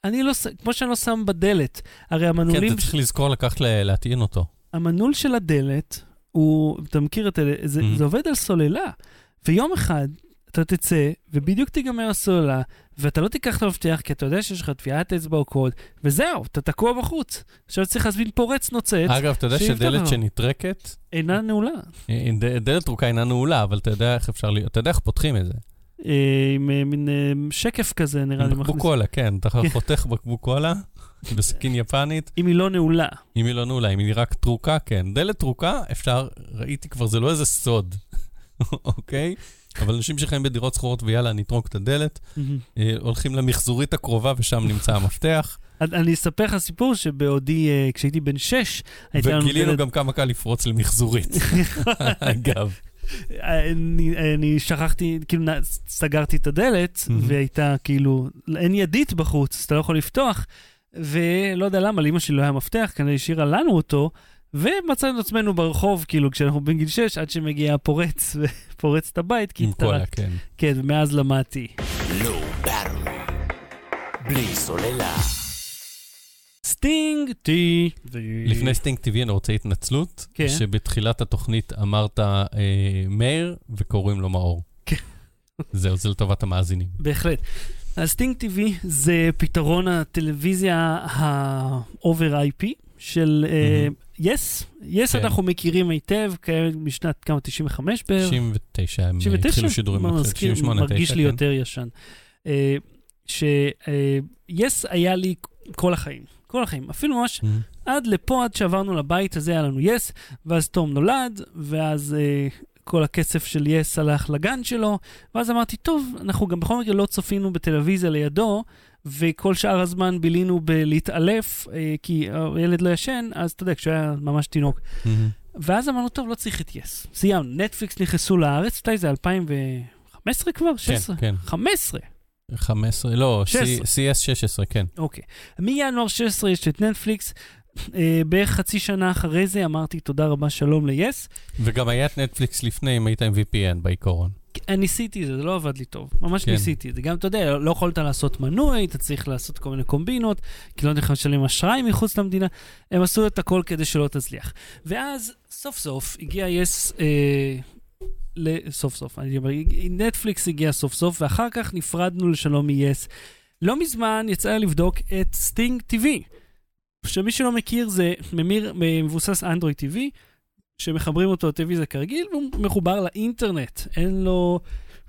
אני לא, כמו שאני לא שם בדלת, הרי כן, המנעולים, אתה צריך לזכור לקחת להטעין אותו. המנעול של הדלת, הוא, אתה מכיר את זה, Mhm. זה עובד על סוללה. ויום אחד אתה תצא, ובדיוק תיגמר הסוללה, ואתה לא תיקח את המפתח, כי אתה יודע שיש לך טביעת אצבע או קוד, וזהו, אתה תקוע בחוץ. עכשיו צריך להזמין פורץ נוצץ, אגב, אתה יודע שדלת לו. שנטרקת, אינה נעולה. אה, ד- דלת טרוקה אינה נעולה, אבל אתה יודע איך אפשר, אתה יודע איך פותחים את זה. אה, עם אה, מין אה, שקף כזה, נראה לי בקבוק. קולה, כן, אתה. חותך בקבוק קולה בסכין יפנית, אם היא לא נעולה. אם היא לא נעולה, אם היא רק טרוקה, כן. דלת טרוקה, אפשר, ראיתי כבר, זה לא איזה סוד, אוקיי? אבל אנשים שחיים בדירות שכורות ויאללה, נטרוק את הדלת, הולכים למחזורית הקרובה ושם נמצא המפתח, אני אספר לך סיפור שבעודי, כשהייתי בן שש, הייתה לנו וגילינו דלת... גם כמה קל לפרוץ למחזורית, אגב. אני, אני שכחתי, כאילו סגרתי את הדלת, מהמם. והייתה כאילו, אין ידית בחוץ, אז אתה לא יכול לפתוח, ולא יודע למה, לאמא שלי לא היה מפתח, כנראה השאירה לנו אותו, ומצאנו את עצמנו ברחוב, כאילו, כשאנחנו בן גיל 6, עד שמגיע הפורץ, ופורץ את הבית, כי עם קולה, התטרקתי. כן. כן, ומאז למדתי. Battery. בלי סוללה. סטינג טי. לפני סטינג טבעי אני רוצה התנצלות, כן. שבתחילת התוכנית אמרת אה, מאיר וקוראים לו מאור. כן. זהו, זה לטובת המאזינים. בהחלט. אז סטינג TV זה פתרון הטלוויזיה ה-over IP של. יס. יס כן. אנחנו מכירים היטב, קיימת משנת כמה, 95 בערך? 99 הם אה, 99? התחילו שידורים, חושב, מזכיר- 98, מרגיש 9, לי כן. יותר ישן. שיס היה לי כל החיים. כל החיים. אפילו ממש מהמם. עד לפה, עד שעברנו לבית הזה, היה לנו יס, ואז תום נולד, ואז אה, כל הכסף של יס הלך לגן שלו, ואז אמרתי, טוב, אנחנו גם בכל מקרה לא צפינו בטלוויזיה לידו, וכל שאר הזמן בילינו בלהתעלף, אה, כי הילד לא ישן, אז אתה יודע, כשהוא היה ממש תינוק. מהמם. ואז אמרנו, טוב, לא צריך את יס. סיימנו, נטפליקס נכנסו לארץ, מתי זה 2015 כבר? 16? כן. 15. 15, לא, 16. CS 16, כן. אוקיי. מינואר 16 יש את נטפליקס. אה, בערך חצי שנה אחרי זה אמרתי תודה רבה, שלום ל-yes. וגם היה את נטפליקס לפני, אם היית עם VPN בעיקרון. ניסיתי את זה, זה לא עבד לי טוב. ממש כן. ניסיתי את זה. גם, אתה יודע, לא יכולת לעשות מנוי, אתה צריך לעשות כל מיני קומבינות, כי לא נתן לשלם אשראי מחוץ למדינה. הם עשו את הכל כדי שלא תצליח. ואז, סוף סוף, הגיע יס... אה, סוף סוף, אני אומר, נטפליקס הגיע סוף סוף, ואחר כך נפרדנו לשלום מ-yes. לא מזמן יצא לבדוק את סטינג TV, שמי שלא מכיר זה ממיר, מבוסס אנדרואיד TV, שמחברים אותו לטלוויזיה כרגיל, והוא מחובר לאינטרנט. אין לו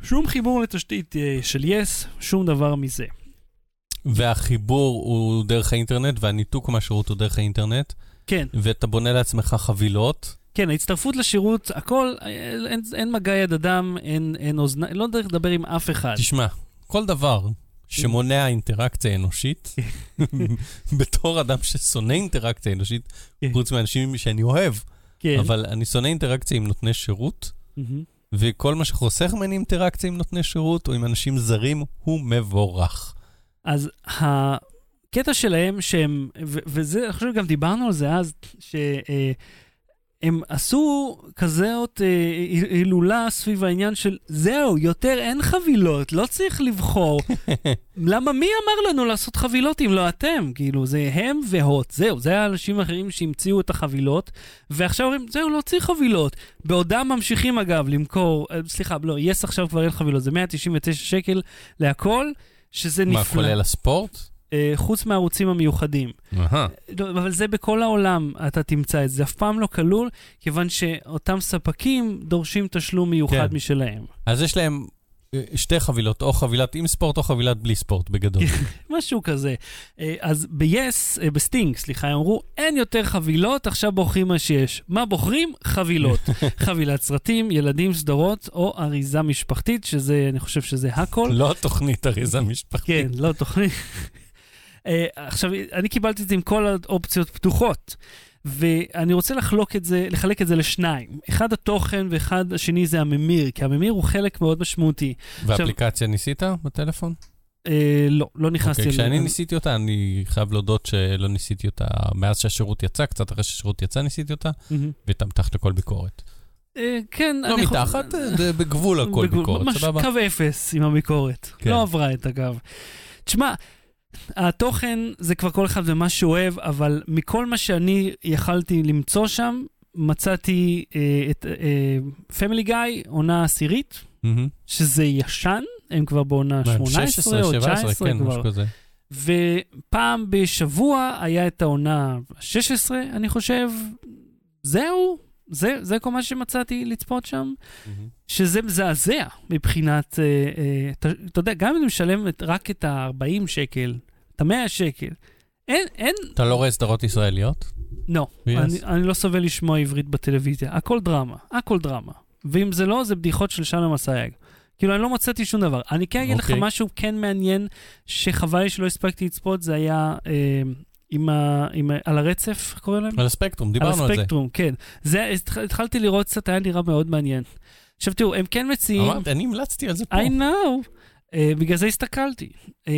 שום חיבור לתשתית אה, של יס, שום דבר מזה. והחיבור הוא דרך האינטרנט, והניתוק מהשירות הוא דרך האינטרנט, כן, ואתה בונה לעצמך חבילות. כן, ההצטרפות לשירות, הכל, אה, אין, אין מגע יד אדם, אין, אין אוזניים, לא דרך לדבר עם אף אחד. תשמע, כל דבר שמונע אינטראקציה אנושית, בתור אדם ששונא אינטראקציה אנושית, כן. חוץ מאנשים שאני אוהב, כן. אבל אני שונא אינטראקציה עם נותני שירות. וכל מה שחוסך ממני אינטראקציה עם נותני שירות או עם אנשים זרים הוא מבורך. אז הקטע שלהם שהם, וזה, אני חושב שגם דיברנו על זה אז, שהם עשו כזאת אה, הילולה סביב העניין של זהו, יותר אין חבילות, לא צריך לבחור. למה מי אמר לנו לעשות חבילות אם לא אתם? כאילו, זה הם והוט, זהו, זה האנשים האחרים שהמציאו את החבילות, ועכשיו אומרים, זהו, לא צריך חבילות. בעודם ממשיכים אגב למכור, אה, סליחה, לא, יס עכשיו כבר אין חבילות, זה 199 שקל להכל. שזה נפלא. מה, כולל הספורט? אה, חוץ מהערוצים המיוחדים. אהה. לא, אבל זה בכל העולם אתה תמצא את זה, אף פעם לא כלול, כיוון שאותם ספקים דורשים תשלום מיוחד כן. משלהם. אז יש להם אה, שתי חבילות, או חבילת עם ספורט או חבילת בלי ספורט, בגדול. משהו כזה. אה, אז ב-yes, בסטינג, סליחה, הם אמרו, אין יותר חבילות, עכשיו בוחרים מה שיש. מה בוחרים? חבילות. חבילת סרטים, ילדים, סדרות, או אריזה משפחתית, שזה, אני חושב שזה הכל. לא תוכנית אריזה משפחתית. כן, לא תוכנית. אה, עכשיו, אני קיבלתי את זה עם כל האופציות פתוחות, ואני רוצה לחלוק את זה, לחלק את זה לשניים. אחד התוכן ואחד השני זה הממיר, כי הממיר הוא חלק מאוד משמעותי. ואפליקציה ניסית בטלפון? אה, לא, לא נכנסתי... אוקיי, לזה. כשאני ניסיתי אותה, אני חייב להודות שלא ניסיתי אותה מאז שהשירות יצא, קצת אחרי שהשירות יצא ניסיתי אותה, מהמם. והייתה מתחת לכל ביקורת. אה, כן, לא אני יכול- מתחת, זה בגבול הכל בגבול- ביקורת, ממש סבבה? קו אפס עם הביקורת. כן. לא עברה את הקו. תשמע, התוכן זה כבר כל אחד ומה שהוא אוהב, אבל מכל מה שאני יכלתי למצוא שם, מצאתי אה, את פמילי גיא, עונה עשירית, מהמם. שזה ישן, הם כבר בעונה מה, 18 או 16, 17, 19 כן, כבר. כזה. ופעם בשבוע היה את העונה ה-16, אני חושב. זהו, זה, זה כל מה שמצאתי לצפות שם. מהמם. שזה מזעזע מבחינת, אה, אה, אתה, אתה יודע, גם אם אני משלם את, רק את ה-40 שקל, את ה-100 שקל, אין, אין, אתה לא רואה סדרות ישראליות? לא, Yes. אני, אני לא סובל לשמוע עברית בטלוויזיה, הכל דרמה, הכל דרמה. ואם זה לא, זה בדיחות של שלום אסייג. כאילו, אני לא מצאתי שום דבר. אני כן אגיד לך אוקיי. משהו כן מעניין, שחבל לי שלא הספקתי לצפות, זה היה אה, עם ה, עם ה, על הרצף, איך קוראים להם? על הספקטרום, דיברנו על על זה. הספקטרום, כן. זה, התח- התחלתי לראות קצת, היה נראה מאוד מעניין. עכשיו תראו, הם כן מציעים... אמרתי, אני המלצתי על זה פה. I know. Uh, בגלל זה הסתכלתי. Uh,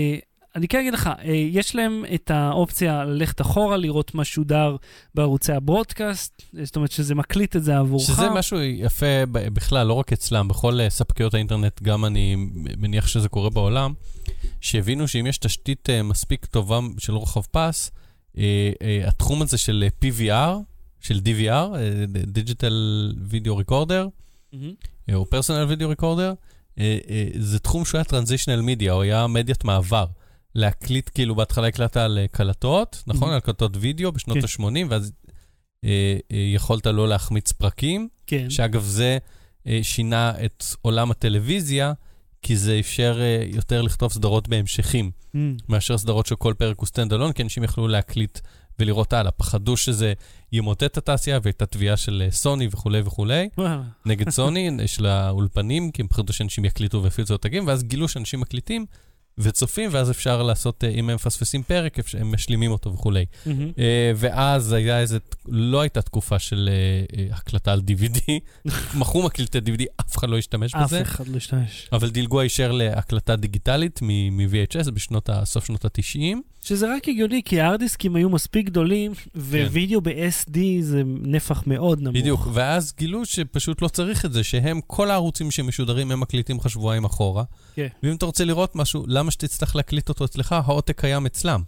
אני כן אגיד לך, uh, יש להם את האופציה ללכת אחורה, לראות מה שודר בערוצי הברודקאסט, זאת אומרת שזה מקליט את זה עבורך. שזה משהו יפה בכלל, לא רק אצלם, בכל ספקיות האינטרנט, גם אני מניח שזה קורה בעולם, שהבינו שאם יש תשתית אה, מספיק טובה של רוחב פס, אה, אה, התחום הזה של אה, PVR, של DVR, אה, Digital Video Recorder, מהמם. אה, או Personal Video Recorder, אה, אה, זה תחום שהוא היה transitional media, הוא היה מדיית מעבר. להקליט, כאילו בהתחלה הקלטת על קלטות, נכון? Mhm. על קלטות וידאו בשנות כן. ה-80, ואז אה, אה, יכולת לא להחמיץ פרקים. כן. שאגב, זה אה, שינה את עולם הטלוויזיה, כי זה אפשר אה, יותר לכתוב סדרות בהמשכים, מהמם. מאשר סדרות שכל פרק הוא stand alone, כי אנשים יכלו להקליט ולראות הלאה. פחדו שזה ימוטט את התעשייה ואת התביעה של אה, סוני וכולי וכולי. נגד סוני, יש לה אולפנים, כי הם פחדו שאנשים יקליטו ויפיצו עותקים, ואז גילו שאנשים מקליטים וצופים, ואז אפשר לעשות, אה, אם הם מפספסים פרק, הם משלימים אותו וכולי. אה, ואז היה איזה, לא הייתה תקופה של אה, הקלטה על DVD, מכרו מקליטי DVD, אף אחד לא השתמש אף בזה, אחד לא השתמש. אבל דילגו הישר להקלטה דיגיטלית מ-VHS בשנות, ה- סוף שנות ה-90. שזה רק הגיוני, כי הארדיסקים היו מספיק גדולים, ווידאו ב-SD זה נפח מאוד נמוך. בדיוק, ואז גילו שפשוט לא צריך את זה, שהם, כל הערוצים שמשודרים, הם מקליטים לך שבועיים אחורה. כן. ואם אתה רוצה לראות משהו, למה שתצטרך להקליט אותו אצלך? העותק קיים אצלם.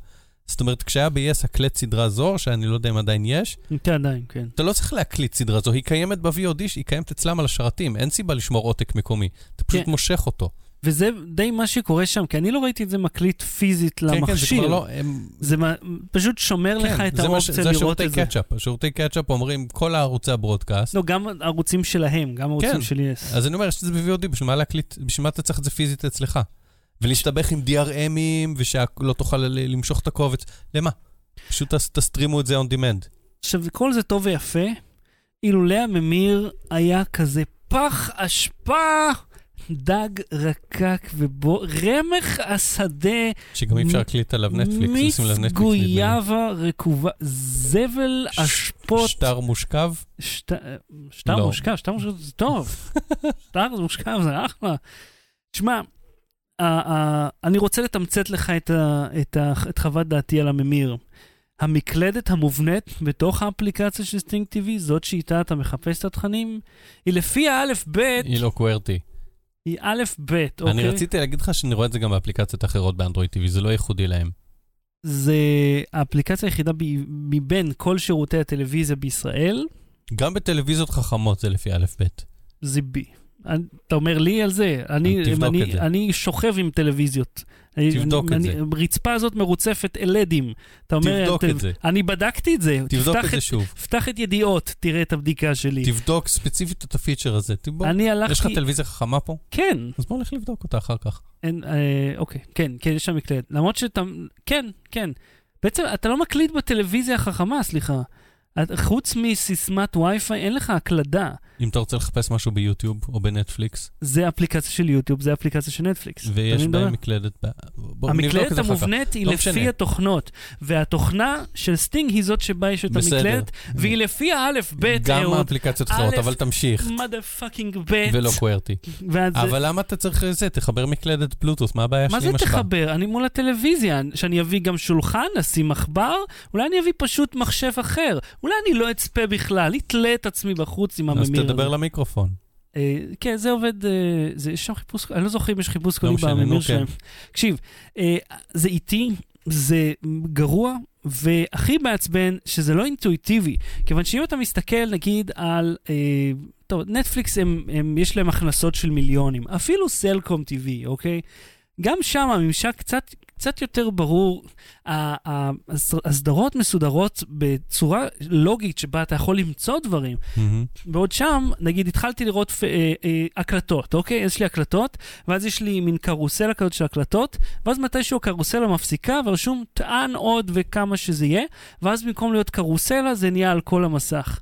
זאת אומרת, כשהיה ב-yes הקלט סדרה זו, שאני לא יודע אם עדיין יש, כן, עדיין, כן. אתה לא צריך להקליט סדרה זו, היא קיימת ב-VOD, היא קיימת אצלם על השרתים, אין סיבה לשמור עותק מקומי. אתה פשוט כן. מושך אותו. וזה די מה שקורה שם, כי אני לא ראיתי את זה מקליט פיזית כן, כן, זה למכשיר. כבר לא... הם... זה מה- פשוט שומר לך כן, את זה מה ש- האופציה זה לראות את זה. קטשאפ. השירותי קטשאפ אומרים, כל הערוצי הברודקאסט, לא, גם ערוצים שלהם, גם ערוצים כן. של יס. אז אני אומר, יש את זה ב-VOD, בשביל מה להקליט, בשביל מה אתה צריך את זה פיזית אצלך? ולהסתבך עם DRMים, ושלא תוכל למשוך את הקובץ, למה? פשוט תס- תסטרימו את זה on demand. עכשיו, כל זה טוב ויפה, אילולא הממיר היה כזה פח אשפה, דג רקק ובו, רמך השדה, שגם אי אפשר להקליט עליו נטפליקס, לשים עליו נטפליקס. נדמה לי. גויאבה רקובה, זבל אשפות. שלט מושקע? שט- שלט לא. מושקע, שלט מושקע זה טוב. שלט מושקע זה אחלה. תשמע, אני רוצה לתמצת לך את חוות דעתי על הממיר. המקלדת המובנית בתוך האפליקציה של סטינג TV, זאת שאיתה אתה מחפש את התכנים, היא לפי האלף-בית, היא לא QWERTY. היא א'-ב', אוקיי? אני רציתי להגיד לך שאני רואה את זה גם באפליקציות אחרות באנדרואיד TV, זה לא ייחודי להם. זה האפליקציה היחידה ב- מבין כל שירותי הטלוויזיה בישראל, גם בטלוויזיות חכמות זה לפי א' ב'. זה בי. אתה אומר לי על זה? אני, תבדוק אני, את זה. אני שוכב עם טלוויזיות. תבדוק אני, את זה. אני, הרצפה הזאת מרוצפת אלדים. אתה אומר, תבדוק אתה- את זה. אני בדקתי את זה. תבדוק תפתח את זה שוב. פתח את ידיעות, תראה את הבדיקה שלי. תבדוק ספציפית את הפיצ'ר הזה. תבוא. אני יש לך הלכתי... טלוויזיה חכמה פה? כן, אז בוא נלך לבדוק אותה אחר כך. אין, אה, אוקיי, כן, כן, יש שם מקלט. למרות שאתה... כן, כן. בעצם אתה לא מקליט בטלוויזיה החכמה, סליחה. את- חוץ מסיסמת WiFi, אין לך הקלדה. אם אתה רוצה לחפש משהו ביוטיוב או בנטפליקס, זה אפליקציה של יוטיוב, זה אפליקציה של נטפליקס. ויש מה בהם? מקלדת... ב- בוא המקלדת זה. המובנית היא לא לפי משנה. התוכנות, והתוכנה של סטינג היא זאת שבה יש את בסדר. המקלדת, והיא לפי האלף-בית, גם אהוד, האפליקציות אחרות, אבל תמשיך. mother fucking בית. ולא QWERTY. ואז זה- אבל למה אתה צריך זה? תחבר מקלדת בלוטוס, מה הבעיה מה של זה אמא שלך? תחבר? אני מול הטלוויזיה, שאני אביא גם שולחן, נשים מחבר, אולי אני אביא פשוט מחשב אחר, אולי אני לא אצפה בכלל, אתלה את עצמי בחוץ עם הממיר. תדבר למיקרופון. אה, כן, זה עובד, אה, זה, יש שם חיפוש, אני לא זוכר אם יש חיפוש קולי בממיר כן. שלהם. תקשיב, אה, זה איטי, זה גרוע, והכי מעצבן שזה לא אינטואיטיבי. כיוון שאם אתה מסתכל נגיד על, אה, טוב, נטפליקס הם, הם, יש להם הכנסות של מיליונים, אפילו סלקום TV, אוקיי? גם שם הממשק קצת, קצת יותר ברור. הסדרות מסודרות בצורה לוגית שבה אתה יכול למצוא דברים. מהמם. בעוד שם, נגיד, התחלתי לראות פ- אה, אה, הקלטות, אוקיי? יש לי הקלטות, ואז יש לי מין קרוסלה כזאת של הקלטות, ואז מתישהו הקרוסלה מפסיקה, ורשום טען עוד וכמה שזה יהיה, ואז במקום להיות קרוסלה, זה נהיה על כל המסך.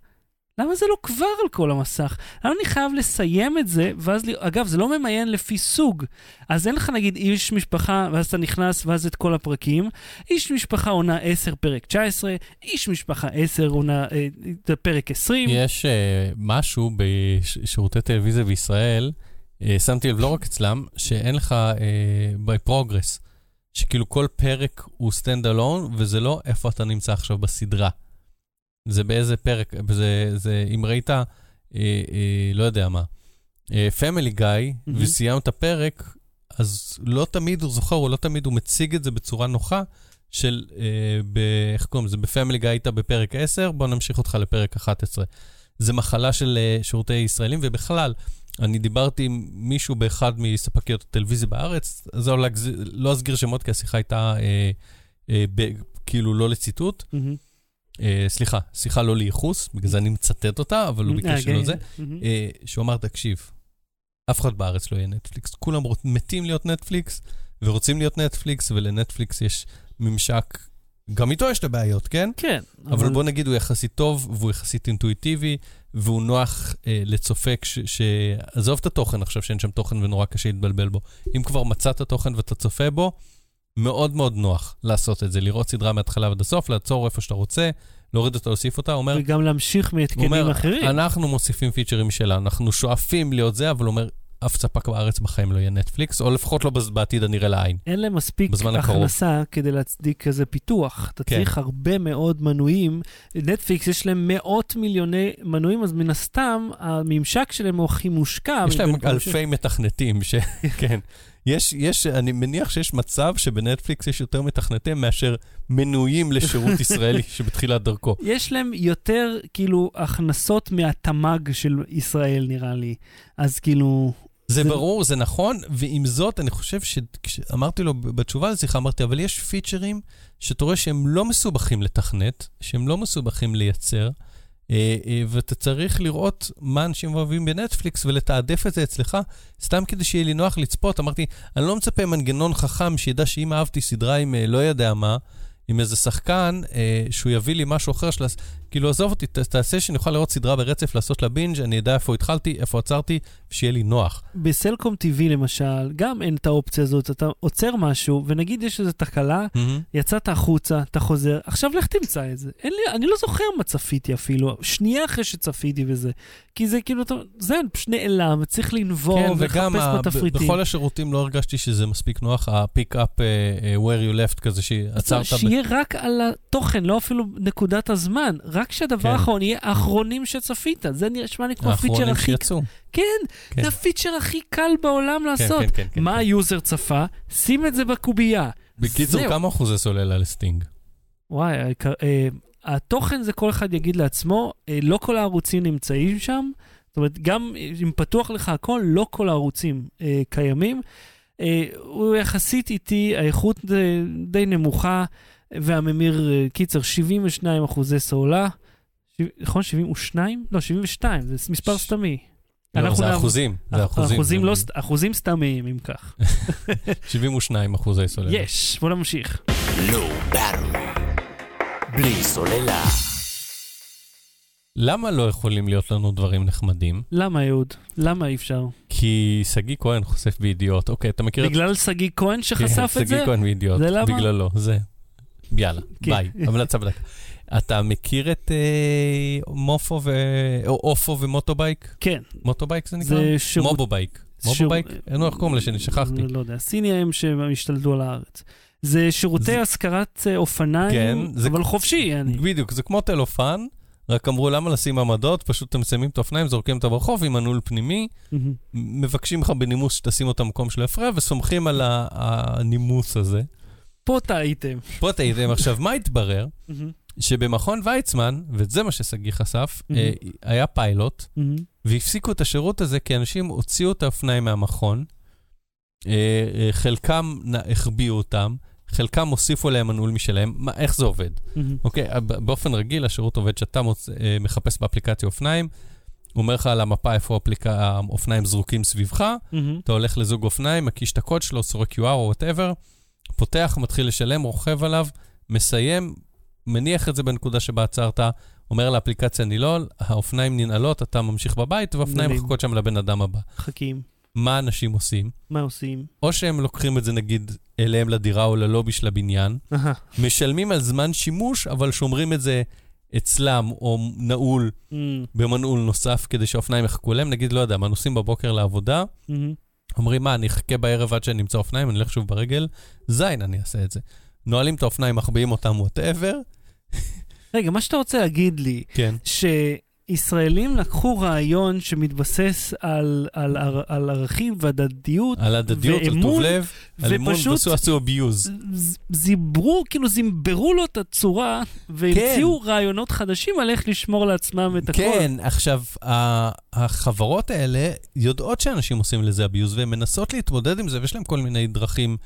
למה זה לא כבר על כל המסך? למה אני חייב לסיים את זה, ואז, אגב, זה לא ממיין לפי סוג. אז אין לך נגיד איש משפחה, ואז אתה נכנס, ואז את כל הפרקים. איש משפחה עונה 10 פרק 19, איש משפחה 10 עונה אה, פרק 20. יש uh, משהו בשירותי טלוויזיה בישראל, uh, שמתי לב לא רק אצלם, שאין לך uh, by progress, שכאילו כל פרק הוא stand alone, וזה לא איפה אתה נמצא עכשיו בסדרה. זה באיזה פרק, זה, זה אם ראית, אה, אה, לא יודע מה, פמילי גיא, מהמם. וסיימת פרק, אז לא תמיד הוא זוכר, או לא תמיד הוא מציג את זה בצורה נוחה, של, אה, ב, איך קוראים לזה, בפמילי גיא היית בפרק 10, בוא נמשיך אותך לפרק 11. זה מחלה של אה, שירותי ישראלים, ובכלל, אני דיברתי עם מישהו באחד מספקיות הטלוויזיה בארץ, אז לא, לא אסגיר שמות, כי השיחה הייתה אה, אה, ב, כאילו לא לציטוט. מהמם. אה, סליחה, שיחה לא לייחוס, בגלל זה אני מצטט אותה, אבל הוא ביקש. שלא זה. אה, שהוא אמר, תקשיב, אף אחד בארץ לא יהיה נטפליקס. כולם רוצ- מתים להיות נטפליקס ורוצים להיות נטפליקס, ולנטפליקס יש ממשק גם איתו יש את הבעיות, כן? כן. אבל בוא נגיד, הוא יחסית טוב, והוא יחסית אינטואיטיבי, והוא נוח אה, לצופה. עזוב את התוכן עכשיו, שאין שם תוכן ונורא קשה להתבלבל בו. אם כבר מצאת תוכן ואתה צופה בו, מאוד מאוד נוח לעשות את זה, לראות סדרה מההתחלה ועד הסוף, לעצור איפה שאתה רוצה, להוריד אותה, להוסיף אותה. אומר, וגם להמשיך מהתקנים אומר, אחרים. אנחנו מוסיפים פיצ'רים שלנו, אנחנו שואפים להיות זה, אבל אומר, אף ספק בארץ בחיים לא יהיה נטפליקס, או לפחות לא בעתיד הנראה לעין. אין להם מספיק הקרוב. הכנסה כדי להצדיק כזה פיתוח. אתה כן. צריך הרבה מאוד מנויים. נטפליקס יש להם מאות מיליוני מנויים, אז מן הסתם הממשק שלהם הוא הכי מושקע. יש להם אלפי מתכנתים, ש... כן. יש, יש, אני מניח שיש מצב שבנטפליקס יש יותר מתכנתים מאשר מנויים לשירות ישראלי שבתחילת דרכו. יש להם יותר, כאילו, הכנסות מהתמ"ג של ישראל, נראה לי. אז כאילו... זה זה- ברור, זה נכון, ועם זאת, אני חושב שאמרתי לו בתשובה לשיחה, אמרתי, אבל יש פיצ'רים שאתה רואה שהם לא מסובכים לתכנת, שהם לא מסובכים לייצר, ואתה צריך לראות מה אנשים אוהבים בנטפליקס ולתעדף את זה אצלך, סתם כדי שיהיה לי נוח לצפות. אמרתי, אני לא מצפה מנגנון חכם שידע שאם אהבתי סדרה עם אה, לא יודע מה, עם איזה שחקן, אה, שהוא יביא לי משהו אחר של... כאילו, עזוב אותי, תעשה שאני אוכל לראות סדרה ברצף, לעשות לה בינג', אני אדע איפה התחלתי, איפה עצרתי, ושיהיה לי נוח. בסלקום TV למשל, גם אין את האופציה הזאת. אתה עוצר משהו, ונגיד יש איזו תקלה, יצאת החוצה, אתה חוזר, עכשיו לך תמצא את זה. לי, אני לא זוכר מה צפיתי אפילו, שנייה אחרי שצפיתי בזה. כי זה כאילו, אתה- זה פשוט נעלם, צריך לנבור כן, ולחפש ב- בתפריטים. בכל השירותים לא הרגשתי שזה מספיק נוח, up uh, uh, where you left כזה שעצרת. ב- שיהיה רק על התוכן, לא אפילו נקודת הזמן. רק שהדבר כן. האחרון יהיה האחרונים שצפית. זה נשמע לי כמו הפיצ'ר האחרונים הכי... שיצאו. כן, כן. זה הפיצ'ר הכי קל בעולם כן, לעשות. כן, כן, כן. מה ה user צפה? שים את זה בקובייה. בקיצור. כמה אחוזי סוללה לסטינג? וואי, אה, התוכן זה כל אחד יגיד לעצמו, אה, לא כל הערוצים נמצאים שם. זאת אומרת, גם אם פתוח לך הכל, לא כל הערוצים אה, קיימים. אה, הוא יחסית איטי, האיכות די, די נמוכה, והממיר, אה, קיצר, 72 אחוזי סוללה. נכון? 72? לא, 72, זה מספר ש- סתמי. לא, זה נעב- אחוזים. זה אחוזים. אחוזים, זה- לא, אחוזים סתמיים, אם כך. 72 אחוזי סוללה. יש, בוא נמשיך. Battery. בלי סוללה. למה לא יכולים להיות לנו דברים נחמדים? למה, אהוד? למה אי אפשר? כי שגיא כהן חושף בידיעות. אוקיי, אתה מכיר את... בגלל שגיא כהן שחשף כן, את זה? שגיא כהן בידיעות. זה למה? בגללו, זה. יאללה, כן. ביי. המלצה בדקה. אתה מכיר את אה, מופו ו... או אופו ומוטובייק? כן, מוטובייק זה נקרא? זה שירות... מובובייק. מובובייק? אין לו איך קוראים לשני, שכחתי. לא יודע, סיני הם שהם השתלטו על הארץ. זה שירותי השכרת אה, אופניים, כן, זה- אבל חופשי, אני. בדיוק, זה כמו טלופן, רק אמרו למה לשים עמדות, פשוט אתם שמים את האופניים, זורקים אותם ברחוב עם מנעול פנימי. מבקשים לך בנימוס שתשים אותם במקום שלא יפריע, וסומכים על הנימוס הזה. פה טעיתם. פה טעיתם. עכשיו, מה התברר? שבמכון ויצמן, וזה מה ששגיא חשף. אה, היה פיילוט. והפסיקו את השירות הזה כי אנשים הוציאו את האופניים מהמכון, אה, אה, חלקם החביאו אותם, חלקם הוסיפו להם מנעול משלהם. מה, איך זה עובד? אוקיי, באופן רגיל השירות עובד שאתה מחפש באפליקציה אופניים, הוא אומר לך על המפה איפה האפליק... האופניים זרוקים סביבך. אתה הולך לזוג אופניים, מקיש את הקוד שלו, סורק QR או whatever, פותח, מתחיל לשלם, רוכב עליו, מסיים, מניח את זה בנקודה שבה עצרת, אומר לאפליקציה נילול, האופניים ננעלות, אתה ממשיך בבית, והאופניים. מחכות שם לבן אדם הבא. חכים, מה אנשים עושים? מה עושים? או שהם לוקחים את זה נגיד אליהם לדירה או ללובי של הבניין, משלמים על זמן שימוש, אבל שומרים את זה אצלם, או נעול מהמם, במנעול נוסף, כדי שהאופניים יחכו להם. נגיד, לא יודע, מה, נוסעים בבוקר לעבודה, מהמם. אומרים, מה, אני אחכה בערב עד שאני אמצא אופניים, אני אלך שוב ברגל? זין, אני אעשה את זה. נועלים את האופניים, מחביאים אותם, וואטאבר. רגע, מה שאתה רוצה להגיד לי, כן. שישראלים לקחו רעיון שמתבסס על, על, על, על ערכים והדדיות, על הדדיות, על ואמון, טוב לב, על אמון, ועשו עשו. ז- זיברו, כאילו זימברו לו את הצורה, והמציאו רעיונות חדשים על איך לשמור לעצמם את הכל. כן, עכשיו, החברות האלה יודעות שאנשים עושים לזה אביוז, והן מנסות להתמודד עם זה, ויש להם כל מיני דרכים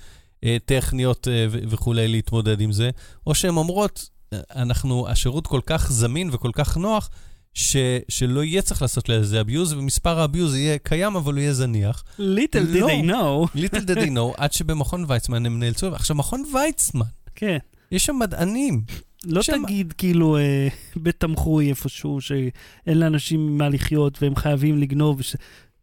אה, טכניות אה, וכולי להתמודד עם זה, או שהן אומרות, אה, אנחנו, השירות כל כך זמין וכל כך נוח, ש, שלא יהיה צריך לעשות לזה אביוז, ומספר האביוז יהיה קיים, אבל הוא יהיה זניח. Little did לא. they know. ליטל דדי נו, עד שבמכון ויצמן הם נאלצו, עכשיו, מכון ויצמן, כן. יש שם מדענים. לא שם- תגיד כאילו אה, בית תמחוי איפשהו, שאין לאנשים מה לחיות והם חייבים לגנוב. וש...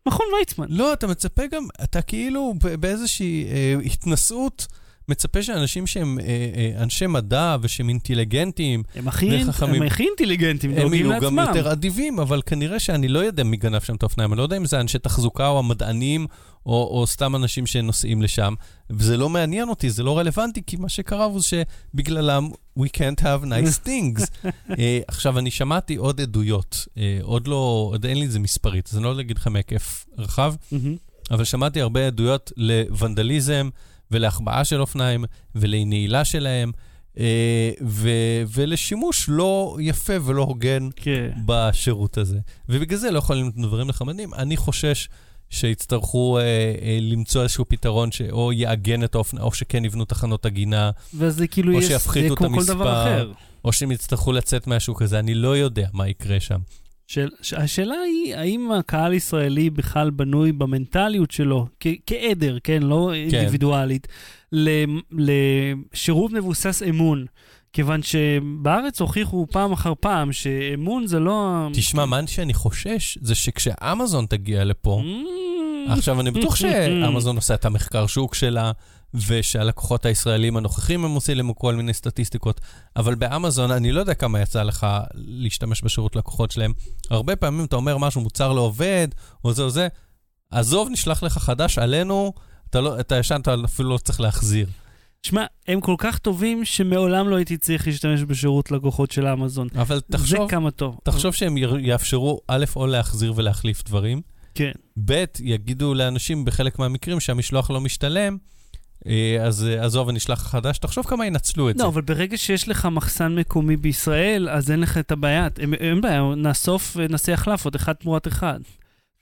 מכון ויצמן. לא, אתה מצפה גם, אתה כאילו באיזושהי אה, התנשאות, מצפה שאנשים שהם אה, אה, אנשי מדע ושהם אינטליגנטים, הם הכי, וחכמים. הם הכי אינטליגנטים, הם יהיו גם. יותר אדיבים, אבל כנראה שאני לא יודע מי גנב שם את האופניים. אני לא יודע אם זה אנשי תחזוקה או המדענים, או, או סתם אנשים שנוסעים לשם. וזה לא מעניין אותי, זה לא רלוונטי, כי מה שקרה הוא שבגללם we can't have nice things. uh, עכשיו, אני שמעתי עוד עדויות, uh, עוד לא, עוד אין לי את זה מספרית, אז אני לא יודע להגיד לכם היקף רחב. אבל שמעתי הרבה עדויות לוונדליזם ולהחבאה של אופניים ולנעילה שלהם. אה, ו- ולשימוש לא יפה ולא הוגן כן. בשירות הזה. ובגלל זה לא יכולים להיות דברים נחמדים. אני חושש שיצטרכו אה, אה, למצוא איזשהו פתרון שאו יעגן את האופנה, או שכן יבנו תחנות עגינה, וזה כאילו או יש, זה שיפחיתו את המספר. או שהם יצטרכו לצאת מהשוק הזה. אני לא יודע מה יקרה שם. של, ש- השאלה היא, האם הקהל ישראלי בכלל בנוי במנטליות שלו, כ- כעדר, כן, לא כן. אינדיבידואלית, ל- לשירות מבוסס אמון. כיוון שבארץ הוכיחו פעם אחר פעם שאמון זה לא... תשמע, מה שאני חושש זה שכשאמזון תגיע לפה, Mm. עכשיו, אני בטוח שאמזון עושה את המחקר שוק שלה, ושהלקוחות הישראלים הנוכחים הם עושים לנו כל מיני סטטיסטיקות, אבל באמזון, אני לא יודע כמה יצא לך להשתמש בשירות לקוחות שלהם. הרבה פעמים אתה אומר משהו, מוצר לא עובד, או זה או זה, עזוב, נשלח לך חדש, עלינו, אתה, לא, אתה ישן, אתה אפילו לא צריך להחזיר. שמע, הם כל כך טובים שמעולם לא הייתי צריך להשתמש בשירות לקוחות של אמזון. אבל זה תחשוב, כמה טוב. תחשוב שהם יאפשרו, א', או להחזיר ולהחליף דברים, כן. ב', יגידו לאנשים בחלק מהמקרים שהמשלוח לא משתלם, אז אה, עזוב, אני אשלח חדש, תחשוב כמה ינצלו את זה. לא, אבל ברגע שיש לך מחסן מקומי בישראל, אז אין לך את הבעיה. אין, אין בעיה, נאסוף, אה, נעשה החלפות, אחד תמורת אחד.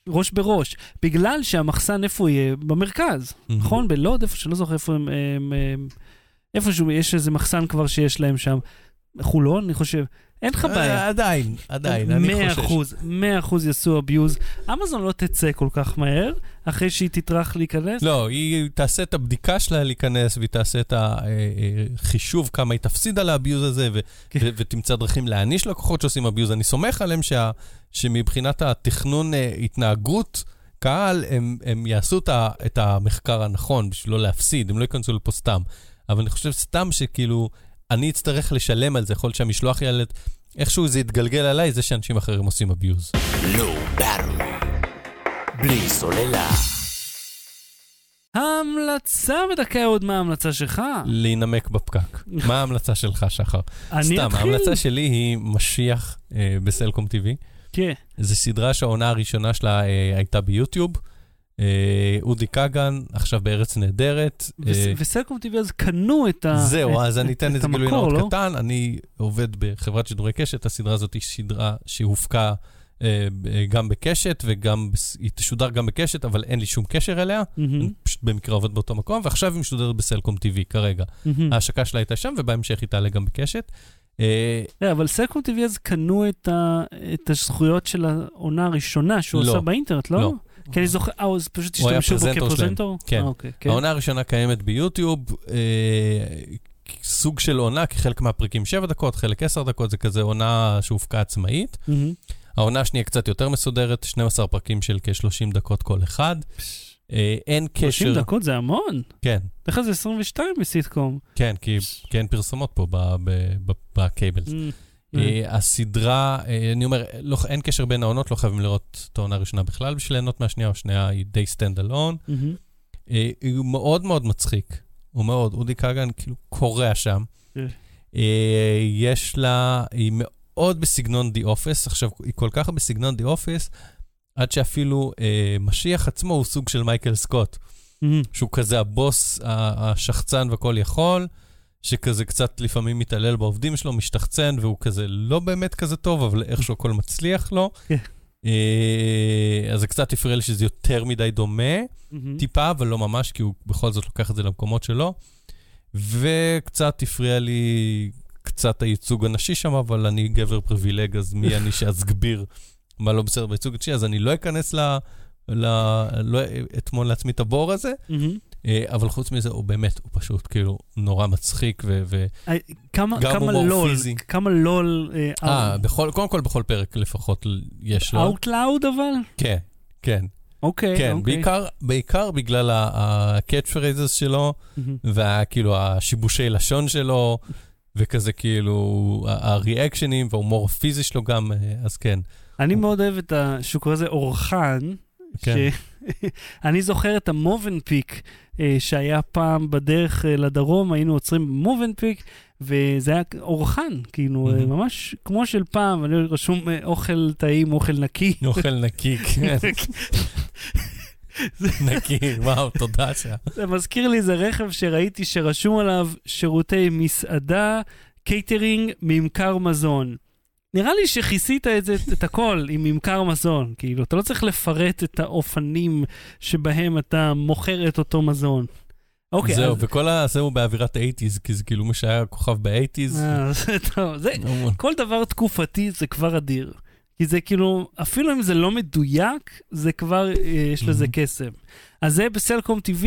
ראש בראש. בגלל שהמחסן, איפה הוא יהיה? במרכז, מהמם. נכון? בלוד, איפה שלא זוכר איפה הם... הם, הם איפשהו יש איזה מחסן כבר שיש להם שם. חולון, אני חושב. אין לך בעיה. אה, עדיין, עדיין, אני מאה חושש. אחוז, מאה אחוז יעשו אביוז. אמזון לא תצא כל כך מהר, אחרי שהיא תטרח להיכנס. לא, היא תעשה את הבדיקה שלה להיכנס, והיא תעשה את החישוב כמה היא תפסיד על האביוז הזה, ו- כן. ו- ותמצא דרכים להעניש לקוחות שעושים אביוז. אני סומך עליהם שה- שמבחינת התכנון אה, התנהגות, קהל, הם, הם יעשו את המחקר הנכון בשביל לא להפסיד, הם לא ייכנסו לפה סתם. אבל אני חושב סתם שכאילו, אני אצטרך לשלם על זה, יכול להיות שהמשלוח יעלה, איכשהו זה יתגלגל עליי, זה שאנשים אחרים עושים אביוז. Low Battery. בלי סוללה. ההמלצה בדקה עוד מה ההמלצה שלך? להינמק בפקק. מה ההמלצה שלך, שחר? אני סתם, אתחיל. ההמלצה שלי היא משיח אה, בסלקום TV. כן. זו סדרה שהעונה הראשונה שלה אה, הייתה ביוטיוב. אה, אודי כגן, עכשיו בארץ נהדרת. אה, וסלקום TV אז קנו את ה... זהו, את- אז אני את אתן איזה גילוי המקור, נאות לא? קטן. אני עובד בחברת שידורי קשת, הסדרה הזאת היא סדרה שהופקה אה, גם בקשת, וגם, היא תשודר גם בקשת, אבל אין לי שום קשר אליה. אני פשוט במקרה עובד באותו מקום, ועכשיו היא משודרת בסלקום TV כרגע. ההשקה שלה הייתה שם, ובהמשך היא תעלה גם בקשת. לא, אבל סלקום TV אז קנו את הזכויות של העונה הראשונה שהוא לא. עשה באינטרנט, לא? כי אני זוכר, אה, אז פשוט השתמשו בו. כפרזנטור? כן. אה, אוקיי, כן. העונה הראשונה קיימת ביוטיוב, אה, סוג של עונה, כי חלק מהפרקים 7 דקות, חלק 10 דקות, זה כזה עונה שהופקה עצמאית. העונה השנייה קצת יותר מסודרת, 12 פרקים של כ-30 דקות כל אחד. אה, אין 30 קשר... דקות זה המון. כן, איך זה 22 בסיטקום? כן, כי אין פרסומות פה ב cables. אה, הסדרה, אה, אני אומר, לא, אין קשר בין העונות, לא חייבים לראות את העונה הראשונה בכלל בשביל ליהנות מהשנייה, או שנייה היא די stand alone. הוא מאוד מאוד מצחיק, הוא מאוד, אודי כגן כאילו קורע שם. כן. אה, יש לה, היא מאוד בסגנון The Office, עכשיו, היא כל כך בסגנון The Office, עד שאפילו משיח עצמו הוא סוג של מייקל סקוט, מהמם. שהוא כזה הבוס השחצן וכל יכול, שכזה קצת לפעמים מתעלל בעובדים שלו, משתחצן, והוא כזה לא באמת כזה טוב, אבל איכשהו הכל מצליח לו. כן. אה, אז זה קצת הפריע לי שזה יותר מדי דומה. טיפה, אבל לא ממש, כי הוא בכל זאת לוקח את זה למקומות שלו. וקצת הפריע לי קצת הייצוג הנשי שם, אבל אני גבר פריבילג, אז מי אני שאסגביר מה לא בסדר בייצוג הנשי, אז אני לא אכנס ל... ל... לא אתמול לעצמי את הבור הזה. אה, אבל חוץ מזה, הוא באמת, הוא פשוט כאילו נורא מצחיק, ו... ו... אה, הומור לול, פיזי. כמה לול, אה, בכל, קודם כל בכל פרק לפחות יש לו. Out loud אבל? כן, כן, אוקיי, כן, אוקיי. בעיקר, בעיקר בגלל ה-catch phrases שלו, מהמם. וכאילו השיבושי לשון שלו, וכזה כאילו הריאקשנים וההומור הפיזי שלו גם, אה, אז כן. אני מאוד אוהב את ה... שהוא קורא לזה אורחן. כן. אני זוכר את המובנפיק אה, שהיה פעם בדרך אה, לדרום, היינו עוצרים במובנפיק, וזה היה אורחן, כאילו, אה. ממש כמו של פעם, אני רשום אה, אוכל טעים, אוכל נקי. אוכל נקי, כן, נקי, וואו, תודה שה... זה מזכיר לי איזה רכב שראיתי שרשום עליו שירותי מסעדה, קייטרינג, ממכר מזון. נראה לי שכיסית את זה, את הכל עם ממכר מזון. כאילו, אתה לא צריך לפרט את האופנים שבהם אתה מוכר את אותו מזון. אוקיי, זהו, אז... וכל הזה הוא באווירת האייטיז, כי זה כאילו מי שהיה כוכב באייטיז. אה, זה טוב, זה, כל דבר תקופתי זה כבר אדיר. כי זה כאילו, אפילו אם זה לא מדויק, זה כבר, אה, יש לזה. קסם. אז זה בסלקום TV,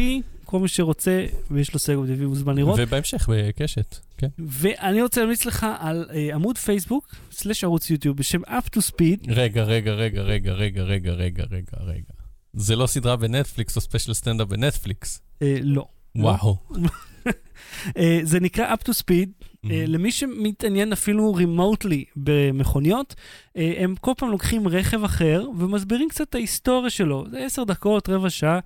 כל מי שרוצה ויש לו סלקום TV מוזמן לראות. ובהמשך בקשת, כן. ואני רוצה להמליץ לך על אה, עמוד פייסבוק, slash ערוץ יוטיוב, בשם up to speed. רגע, רגע, רגע, רגע, רגע, רגע, רגע, רגע, רגע. זה לא סדרה בנטפליקס או ספיישל סטנדאפ בנטפליקס. אה, לא. וואו. אה, זה נקרא up to speed. אה, למי שמתעניין אפילו remotely במכוניות, אה, הם כל פעם לוקחים רכב אחר ומסבירים קצת את ההיסטוריה שלו. זה עשר דקות, רבע שעה.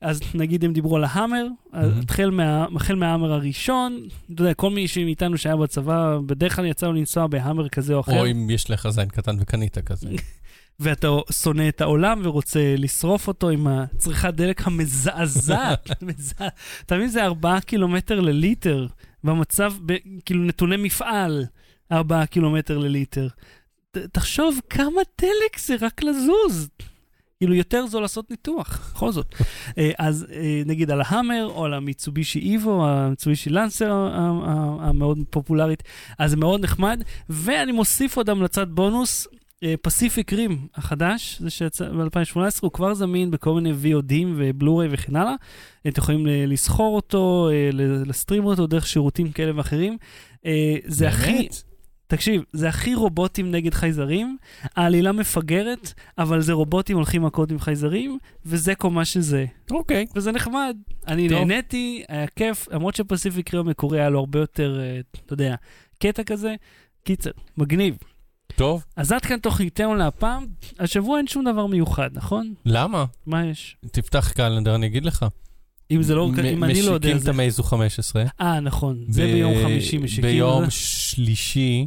אז נגיד הם דיברו על ההאמר, מהמם. החל מה- החל מההאמר הראשון, אתה יודע, כל מי מאיתנו שהיה בצבא, בדרך כלל יצא לו לנסוע בהאמר כזה או אחר. או אם יש לך זין קטן וקנית כזה. ואתה שונא את העולם ורוצה לשרוף אותו עם הצריכת דלק המזעזעת. מזע- אתה מבין, זה ארבעה קילומטר לליטר, במצב, ב- כאילו נתוני מפעל, ארבעה קילומטר לליטר. ת- תחשוב כמה דלק זה רק לזוז. כאילו יותר זול לעשות ניתוח, בכל זאת. אה, אז אה, נגיד על ההאמר או על המיצובישי איבו, המיצובישי לנסר המאוד פופולרית, אז זה מאוד נחמד. ואני מוסיף עוד המלצת בונוס, פסיפיק רים החדש, זה שיצא ב-2018, הוא כבר זמין בכל מיני VODים ובלוריי וכן הלאה. אתם יכולים לסחור אותו, אה, לסטרים אותו דרך שירותים כאלה ואחרים. אה, זה הכי, באמת? תקשיב, זה הכי רובוטים נגד חייזרים, העלילה מפגרת, אבל זה רובוטים הולכים מכות עם חייזרים, וזה כל מה שזה. אוקיי. וזה נחמד. אני טוב. נהניתי, היה כיף, למרות שפסיפיק רים המקורי היה לו הרבה יותר, אה, אתה יודע, קטע כזה. קיצר, מגניב. טוב, אז עד כאן תוכניתנו להפעם. השבוע אין שום דבר מיוחד, נכון? למה? מה יש? תפתח קלנדר, אני אגיד לך. אם זה לא, מ- אם אני לא יודע, משיקים זה... את המייזו 15. אה, נכון, זה ביום חמישי משיקים. ביום זה- שלישי.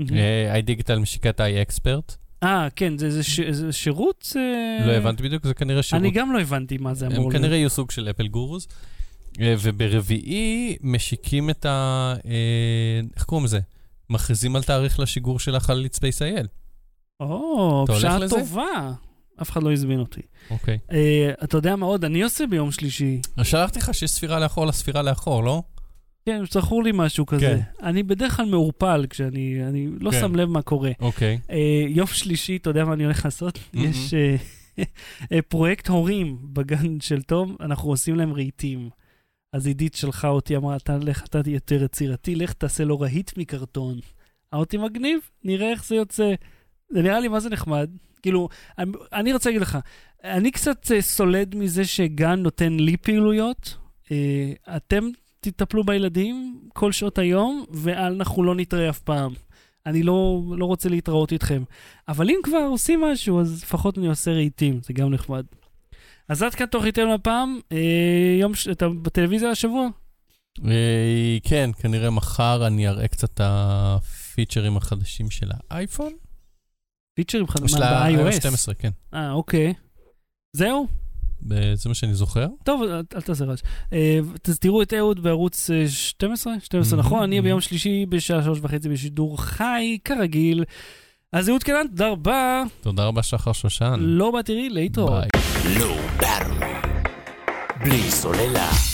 אה, iDigital משיקה את ה-iExpert. אה, כן, זה- זה ש- זה שירות? אה, לא הבנתי בדיוק, זה כנראה שירות. אני גם לא הבנתי מה זה הם אמור כנראה יהיו סוג של Apple gurus. אה, וברביעי משיקים את ה... איך קוראים לזה? מכריזים על תאריך לשיגור של החללית SpaceIL. או, בשעה לזה? טובה. אף אחד לא הזמין אותי. אוקיי. אה, אתה יודע מה עוד אני עושה ביום שלישי? שלחתי לך שיש ספירה לאחור לספירה לאחור, לא? כן, זכור לי משהו כזה. כן. אני בדרך כלל מעורפל כשאני אני לא כן. שם לב מה קורה. אוקיי. אה, יום שלישי, אתה יודע מה אני הולך לעשות? מהמם. יש אה, פרויקט הורים בגן של תום, אנחנו עושים להם רהיטים. אז עידית שלחה אותי, אמרה, אתה לך, אתה יותר יצירתי, לך תעשה לו רהיט מקרטון. אמרתי, מגניב, נראה איך זה יוצא. זה נראה לי מה זה נחמד. כאילו, אני- אני רוצה להגיד לך, אני קצת אה, סולד מזה שגן נותן לי פעילויות. אה, אתם תטפלו בילדים כל שעות היום, ואנחנו לא נתראה אף פעם. אני לא, לא רוצה להתראות איתכם. אבל אם כבר עושים משהו, אז לפחות אני עושה רהיטים, זה גם נחמד. אז עד כאן תוכניתנו הפעם. אה, יום, ש- אתה בטלוויזיה השבוע? אה, כן, כנראה מחר אני אראה קצת את הפיצ'רים החדשים של האייפון. פיצ'רים של חדשים ב-iOS. 12, כן. אה, אוקיי. זהו? זה מה שאני זוכר. טוב, אל, תעשה רעש. אה, אז תראו את אהוד בערוץ אה, 12? 12 Mhm, נכון, אני mhm. ביום שלישי בשעה שלוש וחצי בשידור חי, כרגיל. אז אהוד קנן, תודה רבה. תודה רבה, שחר שושן. לא בתראי, להתראות. לואו בלי סוללה.